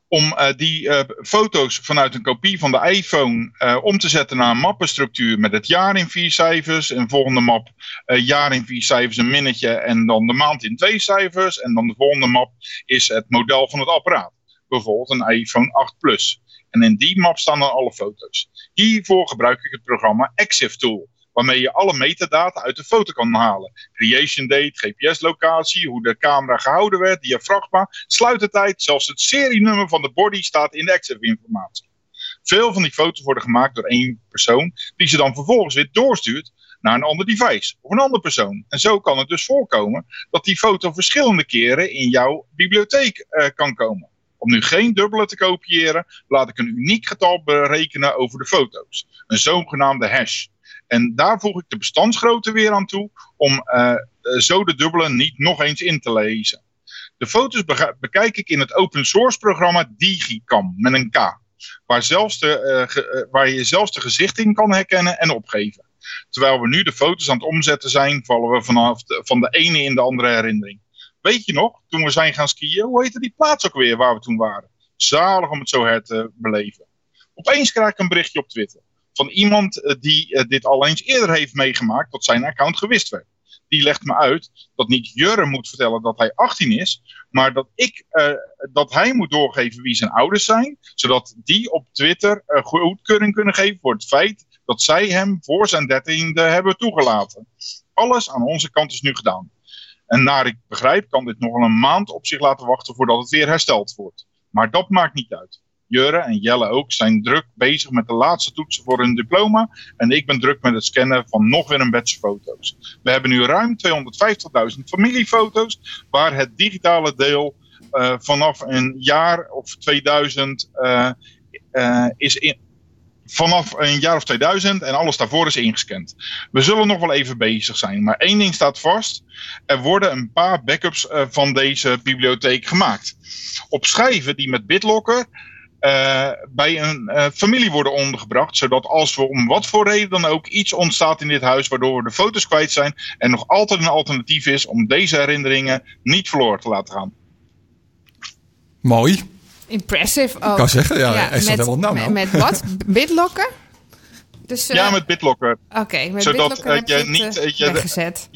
Om uh, die uh, foto's vanuit een kopie van de iPhone uh, om te zetten naar een mappenstructuur met het jaar in vier cijfers. Een volgende map jaar in vier cijfers, een minnetje en dan de maand in twee cijfers. En dan de volgende map is het model van het apparaat. Bijvoorbeeld een iPhone 8 Plus. En in die map staan dan alle foto's. Hiervoor gebruik ik het programma EXIF Tool waarmee je alle metadata uit de foto kan halen. Creation date, GPS-locatie, hoe de camera gehouden werd, diafragma, sluitertijd, zelfs het serienummer van de body staat in de EXIF-informatie. Veel van die foto's worden gemaakt door één persoon, die ze dan vervolgens weer doorstuurt naar een ander device of een andere persoon. En zo kan het dus voorkomen dat die foto verschillende keren in jouw bibliotheek uh, kan komen. Om nu geen dubbele te kopiëren, laat ik een uniek getal berekenen over de foto's. Een zogenaamde hash. En daar voeg ik de bestandsgrootte weer aan toe om uh, zo de dubbele niet nog eens in te lezen. De foto's bekijk ik in het open source programma Digicam met een K. Waar, zelfs de, ge, waar je zelfs de gezicht in kan herkennen en opgeven. Terwijl we nu de foto's aan het omzetten zijn, vallen we vanaf van de ene in de andere herinnering. Weet je nog, toen we zijn gaan skiën, hoe heette die plaats ook weer waar we toen waren? Zalig om het zo her te beleven. Opeens krijg ik een berichtje op Twitter van iemand die dit al eens eerder heeft meegemaakt dat zijn account gewist werd. Die legt me uit dat niet Jurre moet vertellen dat hij 18 is, maar dat, ik, uh, dat hij moet doorgeven wie zijn ouders zijn, zodat die op Twitter uh, goedkeuring kunnen geven voor het feit dat zij hem voor zijn dertiende hebben toegelaten. Alles aan onze kant is nu gedaan. En naar ik begrijp kan dit nog een maand op zich laten wachten voordat het weer hersteld wordt. Maar dat maakt niet uit. Jurre en Jelle ook zijn druk bezig met de laatste toetsen voor hun diploma. En ik ben druk met het scannen van nog weer een batch foto's. We hebben nu ruim 250.000 familiefoto's, waar het digitale deel uh, vanaf een jaar of 2000 uh, uh, is in, vanaf een jaar of 2000 en alles daarvoor is ingescand. We zullen nog wel even bezig zijn, maar één ding staat vast. Er worden een paar backups van deze bibliotheek gemaakt. Op schijven die met BitLocker uh, bij een uh, familie worden ondergebracht. Zodat als we om wat voor reden dan ook iets ontstaat in dit huis waardoor we de foto's kwijt zijn. Er nog altijd een alternatief is om deze herinneringen niet verloren te laten gaan. Mooi. Impressive ook. Ik kan zeggen, ja, ja is met, dat helemaal nou, nou. Met, met wat? [LAUGHS] Bitlocker? Dus, uh, ja, met BitLocker. Oké, okay, met Zodat, BitLocker heb je, je niet uh, je weggezet.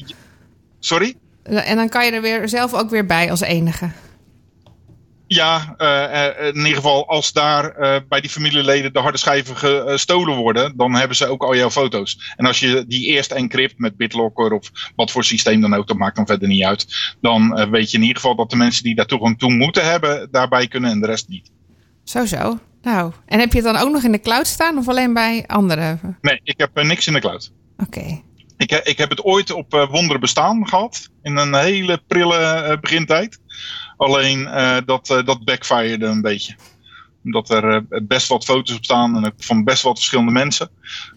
Sorry? En dan kan je er weer zelf ook weer bij als enige. Ja, uh, in ieder geval als daar uh, bij die familieleden de harde schijven gestolen worden, dan hebben ze ook al jouw foto's. En als je die eerst encrypt met BitLocker of wat voor systeem dan ook, dat maakt dan verder niet uit. Dan weet je in ieder geval dat de mensen die daar toegang toe moeten hebben, daarbij kunnen en de rest niet. Zo zo. Nou, en heb je het dan ook nog in de cloud staan of alleen bij anderen? Nee, ik heb niks in de cloud. Oké. Ik, ik, heb het ooit op Wonderen Bestaan gehad. In een hele prille begintijd. Alleen uh, dat, dat backfired een beetje. Omdat er best wat foto's op staan. En van best wat verschillende mensen.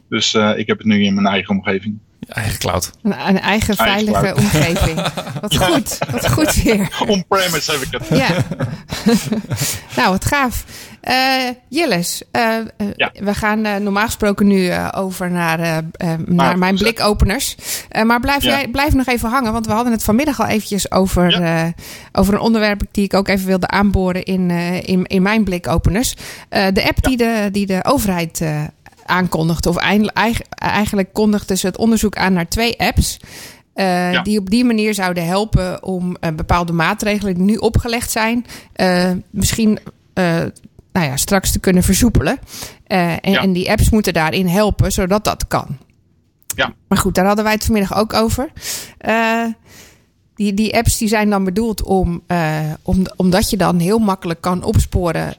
Dus ik heb het nu in mijn eigen omgeving. Eigen cloud. Een, een eigen veilige eigen omgeving. [LAUGHS] Wat goed. Wat goed weer. On-premise heb ik het. Ja. [LAUGHS] nou, wat gaaf. Uh, Jilles, uh, ja. we gaan normaal gesproken nu over naar, naar mijn blikopeners. maar blijf, jij, blijf nog even hangen, want we hadden het vanmiddag al eventjes over, ja. over een onderwerp die ik ook even wilde aanboren in, in, in mijn blikopeners. de app die, de, die de overheid aankondigde, of eigenlijk kondigde ze het onderzoek aan naar twee apps. Uh, Die op die manier zouden helpen om uh, bepaalde maatregelen die nu opgelegd zijn, uh, misschien nou ja, straks te kunnen versoepelen. En, ja. en, die apps moeten daarin helpen, zodat dat kan. Ja. Maar goed, daar hadden wij het vanmiddag ook over. die, die apps die zijn dan bedoeld om, om, omdat je dan heel makkelijk kan opsporen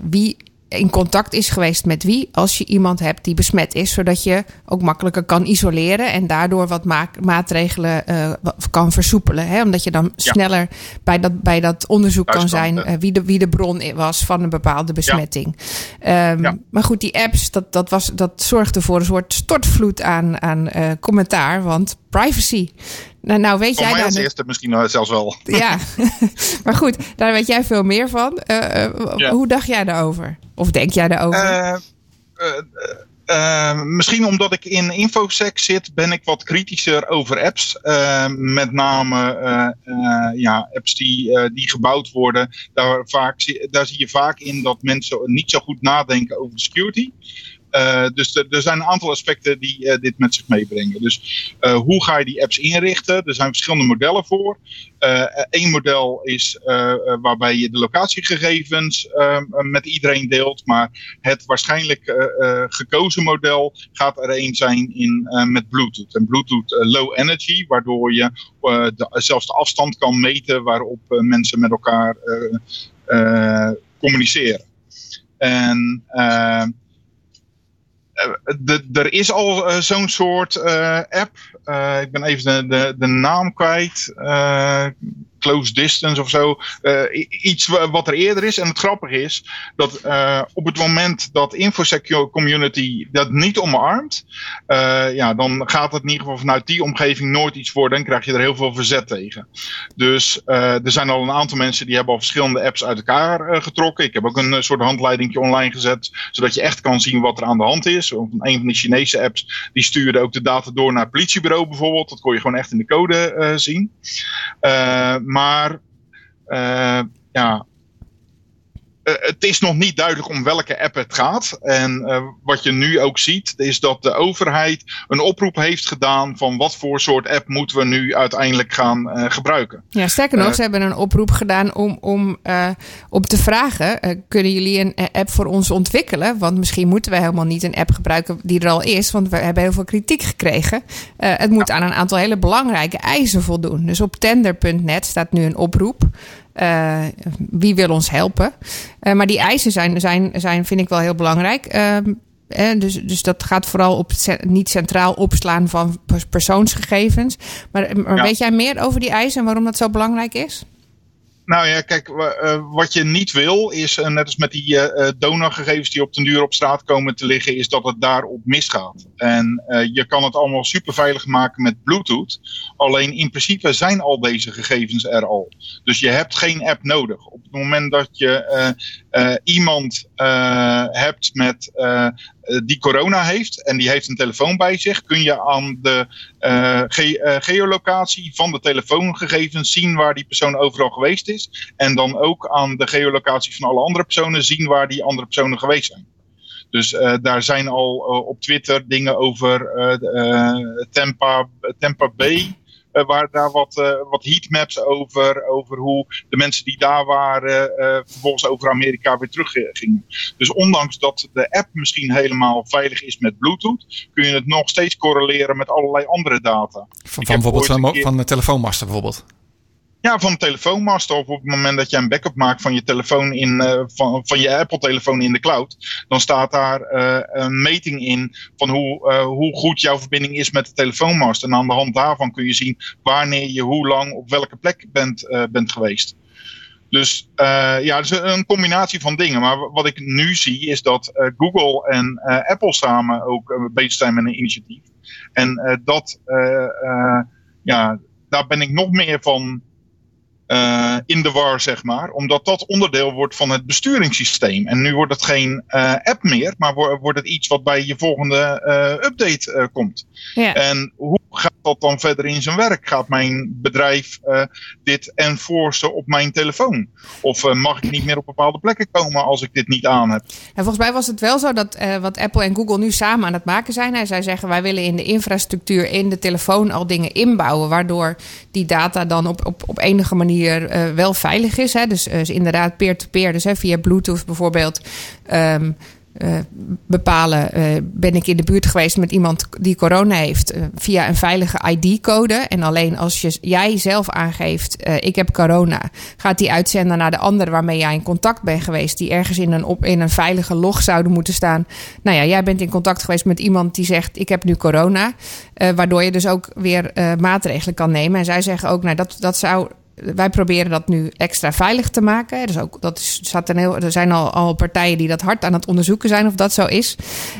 wie in contact is geweest met wie als je iemand hebt die besmet is, zodat je ook makkelijker kan isoleren en daardoor wat ma maatregelen uh, kan versoepelen. Hè? Omdat je dan sneller bij dat, bij dat onderzoek kan zijn uh, wie, de, wie de bron was van een bepaalde besmetting. Ja. Um, ja. Maar goed, die apps, dat, dat, was, dat zorgde voor een soort stortvloed aan, aan uh, commentaar, want privacy. Nou, nou weet Voor jij mij daar. als eerste misschien zelfs wel. [LAUGHS] Ja, [LAUGHS] maar goed, daar weet jij veel meer van. Uh, ja. Hoe dacht jij daarover? Of denk jij daarover? Uh, misschien omdat ik in infosec zit, ben ik wat kritischer over apps. met name ja, apps die, die gebouwd worden. Daar, vaak, daar zie je vaak in dat mensen niet zo goed nadenken over security. Uh, dus er zijn een aantal aspecten die uh, dit met zich meebrengen. Dus uh, hoe ga je die apps inrichten? Er zijn verschillende modellen voor. Eén model is waarbij je de locatiegegevens met iedereen deelt. Maar het waarschijnlijk gekozen model gaat er een zijn in, met Bluetooth. En Bluetooth low energy, waardoor je zelfs de afstand kan meten waarop mensen met elkaar communiceren. En uh, er is al uh, zo'n soort uh, app. ik ben even de, de, de naam kwijt close distance of zo. Uh, iets wat er eerder is. En het grappige is dat uh, op het moment dat InfoSec community dat niet omarmt, uh, ja, dan gaat het in ieder geval vanuit die omgeving nooit iets worden en krijg je er heel veel verzet tegen. Dus er zijn al een aantal mensen die hebben al verschillende apps uit elkaar getrokken. Ik heb ook een soort handleiding online gezet, zodat je echt kan zien wat er aan de hand is. Een van de Chinese apps die stuurde ook de data door naar het politiebureau bijvoorbeeld. Dat kon je gewoon echt in de code zien. Maar uh, ja, uh, het is nog niet duidelijk om welke app het gaat. En uh, wat je nu ook ziet, is dat de overheid een oproep heeft gedaan van wat voor soort app moeten we nu uiteindelijk gaan uh, gebruiken. Ja, sterker nog, ze hebben een oproep gedaan om, om, om te vragen: kunnen jullie een app voor ons ontwikkelen? Want misschien moeten we helemaal niet een app gebruiken die er al is, want we hebben heel veel kritiek gekregen. het moet ja. aan een aantal hele belangrijke eisen voldoen. Dus op tender.net staat nu een oproep. Uh, wie wil ons helpen? Uh, maar die eisen zijn, zijn, zijn, vind ik wel heel belangrijk. Uh, eh, dus, dus dat gaat vooral op niet centraal opslaan van persoonsgegevens. Maar, maar ja. weet jij meer over die eisen en waarom dat zo belangrijk is? Nou ja, kijk, uh, wat je niet wil is, uh, net als met die uh, donorgegevens die op den duur op straat komen te liggen, is dat het daarop misgaat. En je kan het allemaal super veilig maken met Bluetooth. Alleen in principe zijn al deze gegevens er al. Dus je hebt geen app nodig. Op het moment dat je iemand hebt met die corona heeft en die heeft een telefoon bij zich, kun je aan de ge uh, geolocatie van de telefoongegevens zien waar die persoon overal geweest is. En dan ook aan de geolocatie van alle andere personen zien waar die andere personen geweest zijn. Dus daar zijn al op Twitter dingen over Tampa, Tampa Bay waar daar wat, wat heatmaps over, over hoe de mensen die daar waren vervolgens over Amerika weer teruggingen. Dus ondanks dat de app misschien helemaal veilig is met Bluetooth, kun je het nog steeds correleren met allerlei andere data. Van, van bijvoorbeeld van, van de telefoonmasten bijvoorbeeld. Ja, van telefoonmast of op het moment dat je een backup maakt van je telefoon in, uh, van, van je Apple-telefoon in de cloud, dan staat daar uh, een meting in van hoe, uh, hoe goed jouw verbinding is met de telefoonmast. En aan de hand daarvan kun je zien wanneer je hoe lang op welke plek bent, bent geweest. Dus ja, dus een combinatie van dingen. Maar wat ik nu zie is dat Google en Apple samen ook bezig zijn met een initiatief. En dat, ja, daar ben ik nog meer van uh, in de war, zeg maar. Omdat dat onderdeel wordt van het besturingssysteem. En nu wordt het geen uh, app meer, maar wordt het iets wat bij je volgende uh, update komt. Ja. En hoe gaat dat dan verder in zijn werk? Gaat mijn bedrijf dit enforcen op mijn telefoon? Of mag ik niet meer op bepaalde plekken komen als ik dit niet aan heb? En volgens mij was het wel zo dat wat Apple en Google nu samen aan het maken zijn. Zij zeggen wij willen in de infrastructuur in de telefoon al dingen inbouwen, waardoor die data dan op, op, op enige manier uh, wel veilig is. Hè? Dus uh, inderdaad peer-to-peer, dus hè, via Bluetooth bijvoorbeeld. Um, uh, bepalen, ben ik in de buurt geweest met iemand die corona heeft, via een veilige ID-code. En alleen als je, jij zelf aangeeft, ik heb corona, gaat die uitzenden naar de ander waarmee jij in contact bent geweest, die ergens in een, op, in een veilige log zouden moeten staan. Nou ja, jij bent in contact geweest met iemand die zegt, ik heb nu corona. waardoor je dus ook weer maatregelen kan nemen. En zij zeggen ook, nou dat, dat zou wij proberen dat nu extra veilig te maken. Dus ook, dat is, een heel, er zijn al, al partijen die dat hard aan het onderzoeken zijn of dat zo is.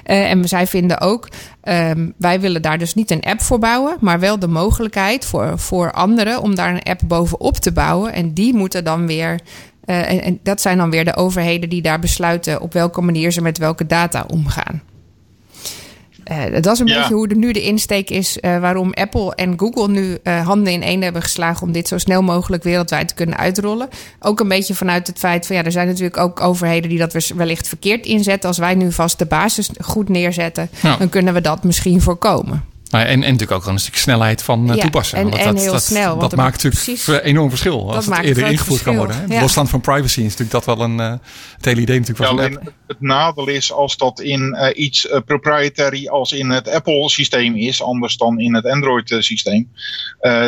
Uh, en zij vinden ook, um, wij willen daar dus niet een app voor bouwen, maar wel de mogelijkheid voor, voor anderen om daar een app bovenop te bouwen. En die moeten dan weer. En, en dat zijn dan weer de overheden die daar besluiten op welke manier ze met welke data omgaan. Uh, dat is een beetje hoe de, nu de insteek is uh, waarom Apple en Google nu uh, handen in één hebben geslagen om dit zo snel mogelijk wereldwijd te kunnen uitrollen. Ook een beetje vanuit het feit van ja, er zijn natuurlijk ook overheden die dat wellicht verkeerd inzetten. Als wij nu vast de basis goed neerzetten, ja. dan kunnen we dat misschien voorkomen. Nou, en, en natuurlijk ook een stuk snelheid van ja, toepassen. En, en dat, heel dat, snel. Dat, maakt natuurlijk precies, een enorm verschil als het eerder ingevoerd kan worden. Hè? Ja. Losstand van privacy is natuurlijk dat wel een uh, het hele idee natuurlijk ja, alleen Het nadeel is als dat in uh, iets proprietary als in het Apple systeem is, anders dan in het Android systeem,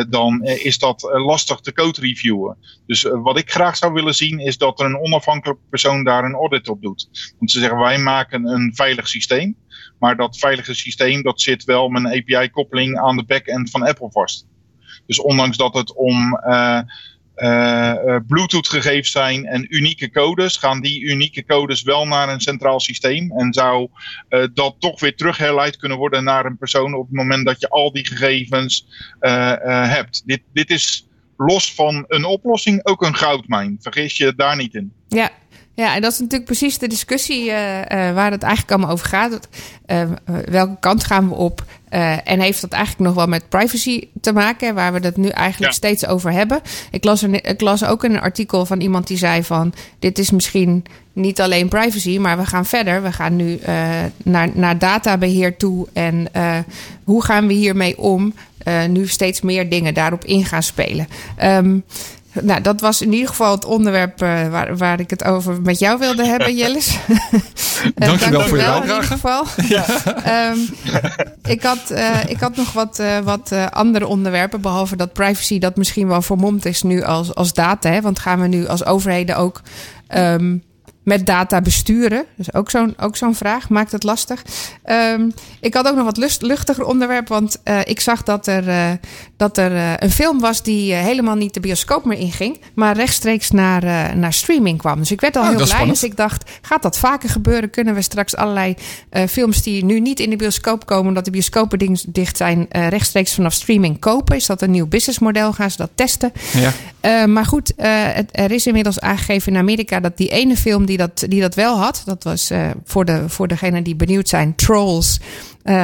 dan is dat lastig te code reviewen. Dus wat ik graag zou willen zien is dat er een onafhankelijke persoon daar een audit op doet. Want ze zeggen wij maken een veilig systeem. Maar dat veilige systeem dat zit wel met een API-koppeling aan de back-end van Apple vast. Dus ondanks dat het om uh, uh, Bluetooth-gegevens zijn en unieke codes, gaan die unieke codes wel naar een centraal systeem. En zou dat toch weer terugherleid kunnen worden naar een persoon op het moment dat je al die gegevens hebt. Dit, dit is los van een oplossing ook een goudmijn. Vergis je daar niet in. Ja, ja, en dat is natuurlijk precies de discussie uh, uh, waar het eigenlijk allemaal over gaat. Uh, welke kant gaan we op? en heeft dat eigenlijk nog wel met privacy te maken, waar we het nu eigenlijk ja. steeds over hebben? Ik las, een, ik las ook een artikel van iemand die zei van... dit is misschien niet alleen privacy, maar we gaan verder. We gaan nu naar, naar databeheer toe. En hoe gaan we hiermee om? nu steeds meer dingen daarop in gaan spelen. Um, nou, dat was in ieder geval het onderwerp uh, waar, waar ik het over met jou wilde hebben, [LAUGHS] Jellis. [LAUGHS] Dank je wel voor je bijdrage. In ieder geval. [LAUGHS] Ja. um, ik, had, uh, ik had nog wat, uh, wat andere onderwerpen, behalve dat privacy dat misschien wel vermomd is nu als, als data. Hè? Want gaan we nu als overheden ook um, met data besturen? Dus ook zo'n ook zo'n vraag. Maakt het lastig. Um, ik had ook nog wat lust, luchtiger onderwerp. Want uh, ik zag dat er, uh, dat er uh, een film was die helemaal niet de bioscoop meer inging. Maar rechtstreeks naar, naar streaming kwam. Dus ik werd al oh, heel blij. Dus ik dacht, gaat dat vaker gebeuren? Kunnen we straks allerlei films die nu niet in de bioscoop komen... omdat de bioscopen dicht zijn, rechtstreeks vanaf streaming kopen? Is dat een nieuw businessmodel? Gaan ze dat testen? Ja. Maar goed, het, er is inmiddels aangegeven in Amerika... dat die ene film die dat, die dat wel had... dat was voor, de, voor degenen die benieuwd zijn... Trolls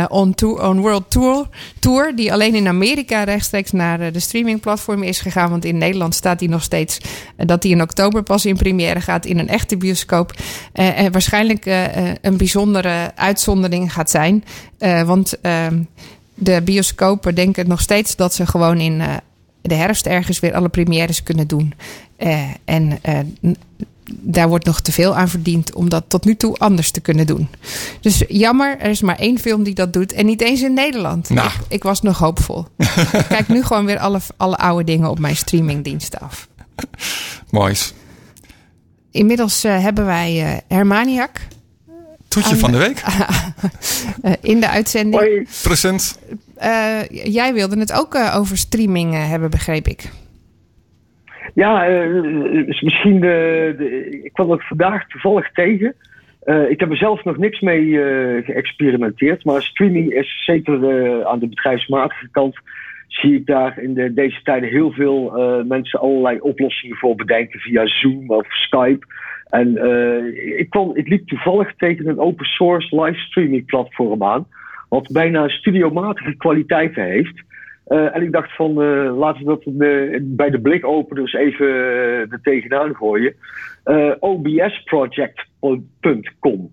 on, tour, on World Tour, Tour. Die alleen in Amerika rechtstreeks naar de streamingplatform is gegaan. Want in Nederland staat die nog steeds dat die in oktober pas in première gaat in een echte bioscoop. en waarschijnlijk een bijzondere uitzondering gaat zijn. want ehm, de bioscopen denken nog steeds dat ze gewoon in de herfst ergens weer alle premières kunnen doen. en daar wordt nog te veel aan verdiend om dat tot nu toe anders te kunnen doen. Dus jammer, er is maar één film die dat doet en niet eens in Nederland. Nou. Ik, ik, was nog hoopvol. [LAUGHS] ik kijk nu gewoon weer alle, alle oude dingen op mijn streamingdiensten af. Moois. Inmiddels uh, hebben wij uh, Hermaniak. Toetje van de week. uh, [LAUGHS] in de uitzending. Hoi. Present. Jij wilde het ook over streaming hebben, begreep ik. Ja, uh, misschien. De, ik kwam het vandaag toevallig tegen. Ik heb er zelf nog niks mee geëxperimenteerd. Maar streaming is zeker aan de bedrijfsmatige kant. Zie ik daar in de, deze tijden heel veel mensen allerlei oplossingen voor bedenken via Zoom of Skype. En ik, kwam, ik liep toevallig tegen een open source livestreaming platform aan. Wat bijna studiomatige kwaliteiten heeft. Uh, en ik dacht van, uh, laten we dat uh, bij de blikopeners even er tegenaan gooien. obsproject.com.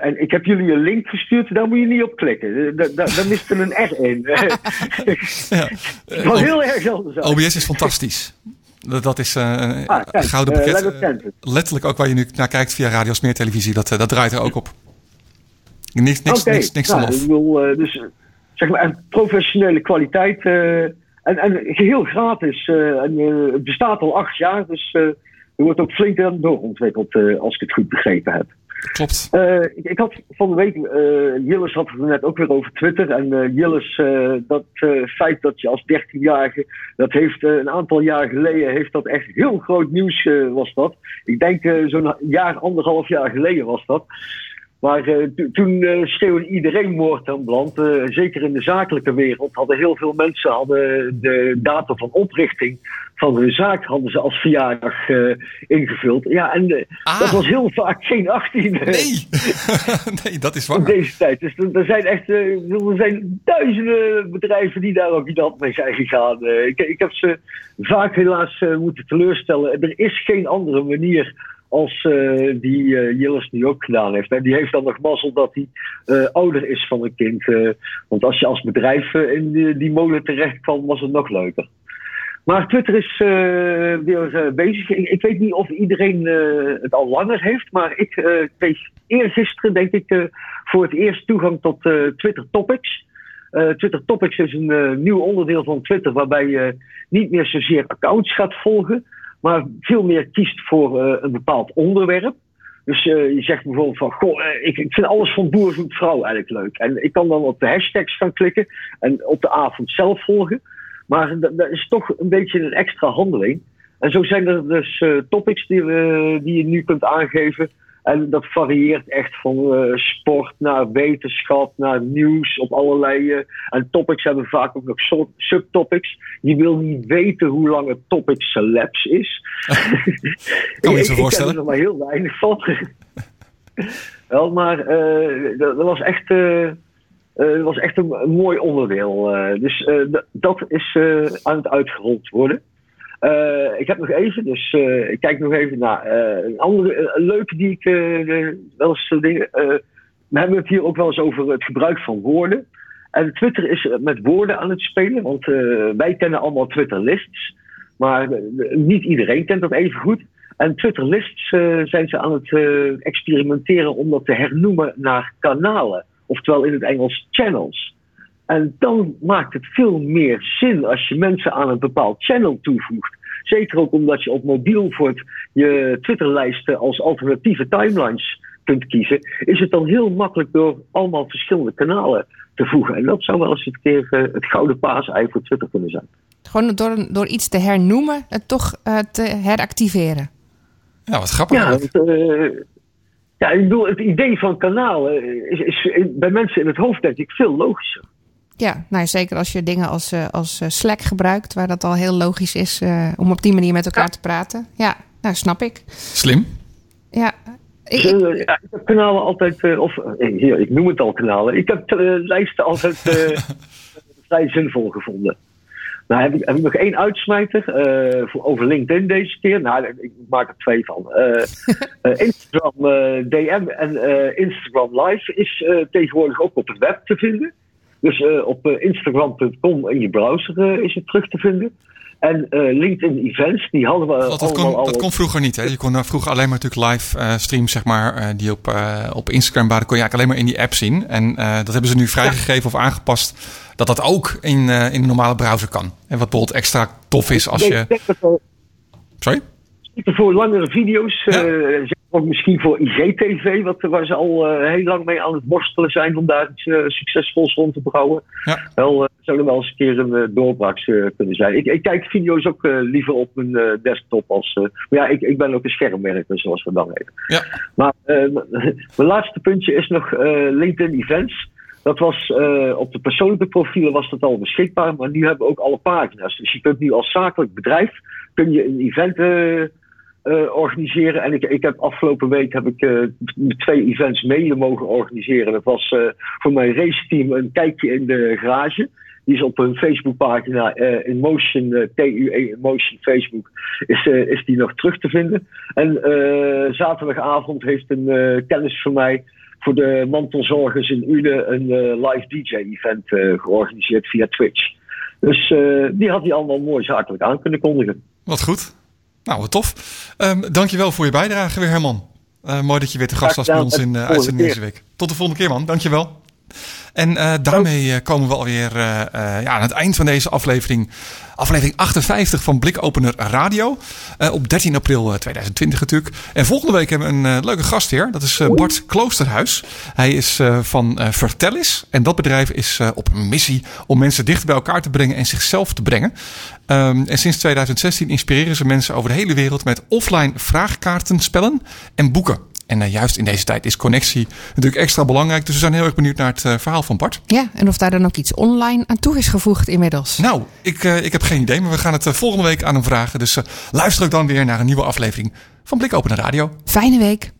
en ik heb jullie een link gestuurd, daar moet je niet op klikken. Daar, daar, daar mist er een R in. [LAUGHS] ja. Wat heel erg anders OBS is fantastisch. Dat, is ah, kijk, gouden pakket. letterlijk ook waar je nu naar kijkt via Radio Smeer Televisie. Dat, dat draait er ook op. Niks, niks, okay. niks, niks nou, ik bedoel, dus zeg maar, professionele kwaliteit. Uh, en, en geheel gratis. Uh, en, uh, het bestaat al acht jaar, dus er wordt ook flink aan doorontwikkeld, als ik het goed begrepen heb. Klopt. Ik, ik, had van de week, Jillis had het net ook weer over Twitter. En Jillis, dat feit dat je als 13-jarige, dat heeft een aantal jaar geleden, heeft dat echt heel groot nieuws was dat. Ik denk zo'n jaar, anderhalf jaar geleden was dat. Maar uh, toen uh, schreeuwde iedereen moord aan brand. Uh, zeker in de zakelijke wereld hadden heel veel mensen hadden de datum van oprichting van hun zaak hadden ze als verjaardag ingevuld. Ja, en ah. dat was heel vaak geen 18. Nee, [LAUGHS] nee dat is waar. In deze tijd. Dus er zijn echt er zijn duizenden bedrijven die daar ook niet mee zijn gegaan. Ik, ik, heb ze vaak helaas moeten teleurstellen. Er is geen andere manier als uh, die uh, Jillis nu ook gedaan heeft. En die heeft dan nog mazzel dat hij uh, ouder is van een kind. want als je als bedrijf in die, molen terecht kwam, was het nog leuker. Maar Twitter is weer bezig. Ik, ik, weet niet of iedereen het al langer heeft, maar ik kreeg eergisteren, denk ik, voor het eerst toegang tot Twitter Topics. Twitter Topics is een nieuw onderdeel van Twitter waarbij je niet meer zozeer accounts gaat volgen, maar veel meer kiest voor uh, een bepaald onderwerp. Dus uh, je zegt bijvoorbeeld van, goh, uh, ik, ik, vind alles van boer zoekt vrouw eigenlijk leuk. En ik kan dan op de hashtags gaan klikken en op de avond zelf volgen. Maar dat, is toch een beetje een extra handeling. En zo zijn er dus topics die, die je nu kunt aangeven. En dat varieert echt van uh, sport naar wetenschap, naar nieuws op allerlei. Uh, en topics hebben vaak ook nog subtopics. Je wil niet weten hoe lang het topic celebs is. [LAUGHS] kan je zo voorstellen? Ik heb er maar heel weinig van. [LAUGHS] Wel, maar uh, dat, dat, was echt. dat was echt een, een mooi onderdeel. dus dat is aan het uitgerold worden. Uh, ik heb nog even, dus uh, ik kijk nog even naar uh, een andere een leuke die ik wel eens dingen. we hebben het hier ook wel eens over het gebruik van woorden. En Twitter is met woorden aan het spelen, want wij kennen allemaal Twitter lists, maar niet iedereen kent dat even goed. En Twitter lists zijn ze aan het experimenteren om dat te hernoemen naar kanalen, oftewel in het Engels channels. En dan maakt het veel meer zin als je mensen aan een bepaald channel toevoegt. Zeker ook omdat je op mobiel voor het, je Twitterlijsten als alternatieve timelines kunt kiezen. Is het dan heel makkelijk door allemaal verschillende kanalen te voegen. En dat zou wel eens een keer uh, het gouden paasei voor Twitter kunnen zijn. Gewoon door, door iets te hernoemen, het toch uh, te heractiveren. Ja, wat grappig. Ja, het, uh, ja, ik bedoel, het idee van kanalen is, is bij mensen in het hoofd denk ik veel logischer. Ja, nou zeker als je dingen als, uh, als uh, Slack gebruikt, waar dat al heel logisch is uh, om op die manier met elkaar ja. te praten. Ja, nou snap ik. Slim. Ja. Ik, ik, ja, ik heb kanalen altijd, of hier, ik noem het al kanalen. Ik heb lijsten altijd [LAUGHS] vrij zinvol gevonden. Nou heb ik, heb ik nog één uitsmijter voor, over LinkedIn deze keer. Nou, ik maak er twee van. [LAUGHS] Instagram DM en Instagram Live is tegenwoordig ook op het web te vinden. Dus op instagram.com in je browser is het terug te vinden. En LinkedIn Events, die hadden we dat, dat, kon, dat kon vroeger niet. Hè? Je kon vroeger alleen maar natuurlijk live streams, zeg maar, die op, op Instagram waren, kon je eigenlijk alleen maar in die app zien. En dat hebben ze nu vrijgegeven of aangepast, dat dat ook in, in de normale browser kan. En wat bijvoorbeeld extra tof is als je... Sorry? Voor langere video's, ja ook misschien voor IGTV, wat, waar ze al uh, heel lang mee aan het worstelen zijn om daar iets uh, succesvols rond te bouwen. Ja. Wel, zou er wel eens een keer een doorbraak kunnen zijn. Ik, ik, kijk video's ook liever op mijn desktop als. maar ja, ik, ik ben ook een schermwerker, zoals we dan weten. Ja. Maar [LAUGHS] mijn laatste puntje is nog LinkedIn Events. Dat was op de persoonlijke profielen was dat al beschikbaar, maar nu hebben we ook alle pagina's. Dus je kunt nu als zakelijk bedrijf kun je een event uh, organiseren. En ik, ik heb afgelopen week heb ik uh, twee events mede mogen organiseren. Dat was uh, voor mijn raceteam een kijkje in de garage. Die is op hun Facebookpagina in Motion, TUE in Motion Facebook, is, is die nog terug te vinden. En zaterdagavond heeft een kennis van mij voor de mantelzorgers in Ule een live DJ-event georganiseerd via Twitch. Dus die had hij allemaal mooi zakelijk aan kunnen kondigen. Wat goed. Nou, wat tof. Um, dankjewel voor je bijdrage weer, Herman. Uh, mooi dat je weer te gast was bij ons in uh, uitzending deze week. Tot de volgende keer, man. Dankjewel. En uh, daarmee komen we alweer ja, aan het eind van deze aflevering Aflevering 58 van Blikopener Radio. Uh, op 13 april 2020 eh, natuurlijk. En volgende week hebben we een uh, leuke gastheer. Dat is Bart Kloosterhuis. Hij is van Vertellis. En dat bedrijf is op missie om mensen dichter bij elkaar te brengen en zichzelf te brengen. Um, en sinds 2016 inspireren ze mensen over de hele wereld met offline vraagkaartenspellen en boeken. En uh, juist in deze tijd is connectie natuurlijk extra belangrijk. Dus we zijn heel erg benieuwd naar het uh, verhaal van Bart. Ja, en of daar dan ook iets online aan toe is gevoegd inmiddels. Nou, ik, uh, ik heb geen idee, maar we gaan het volgende week aan hem vragen. Dus luister ook dan weer naar een nieuwe aflevering van Blik Open Radio. Fijne week.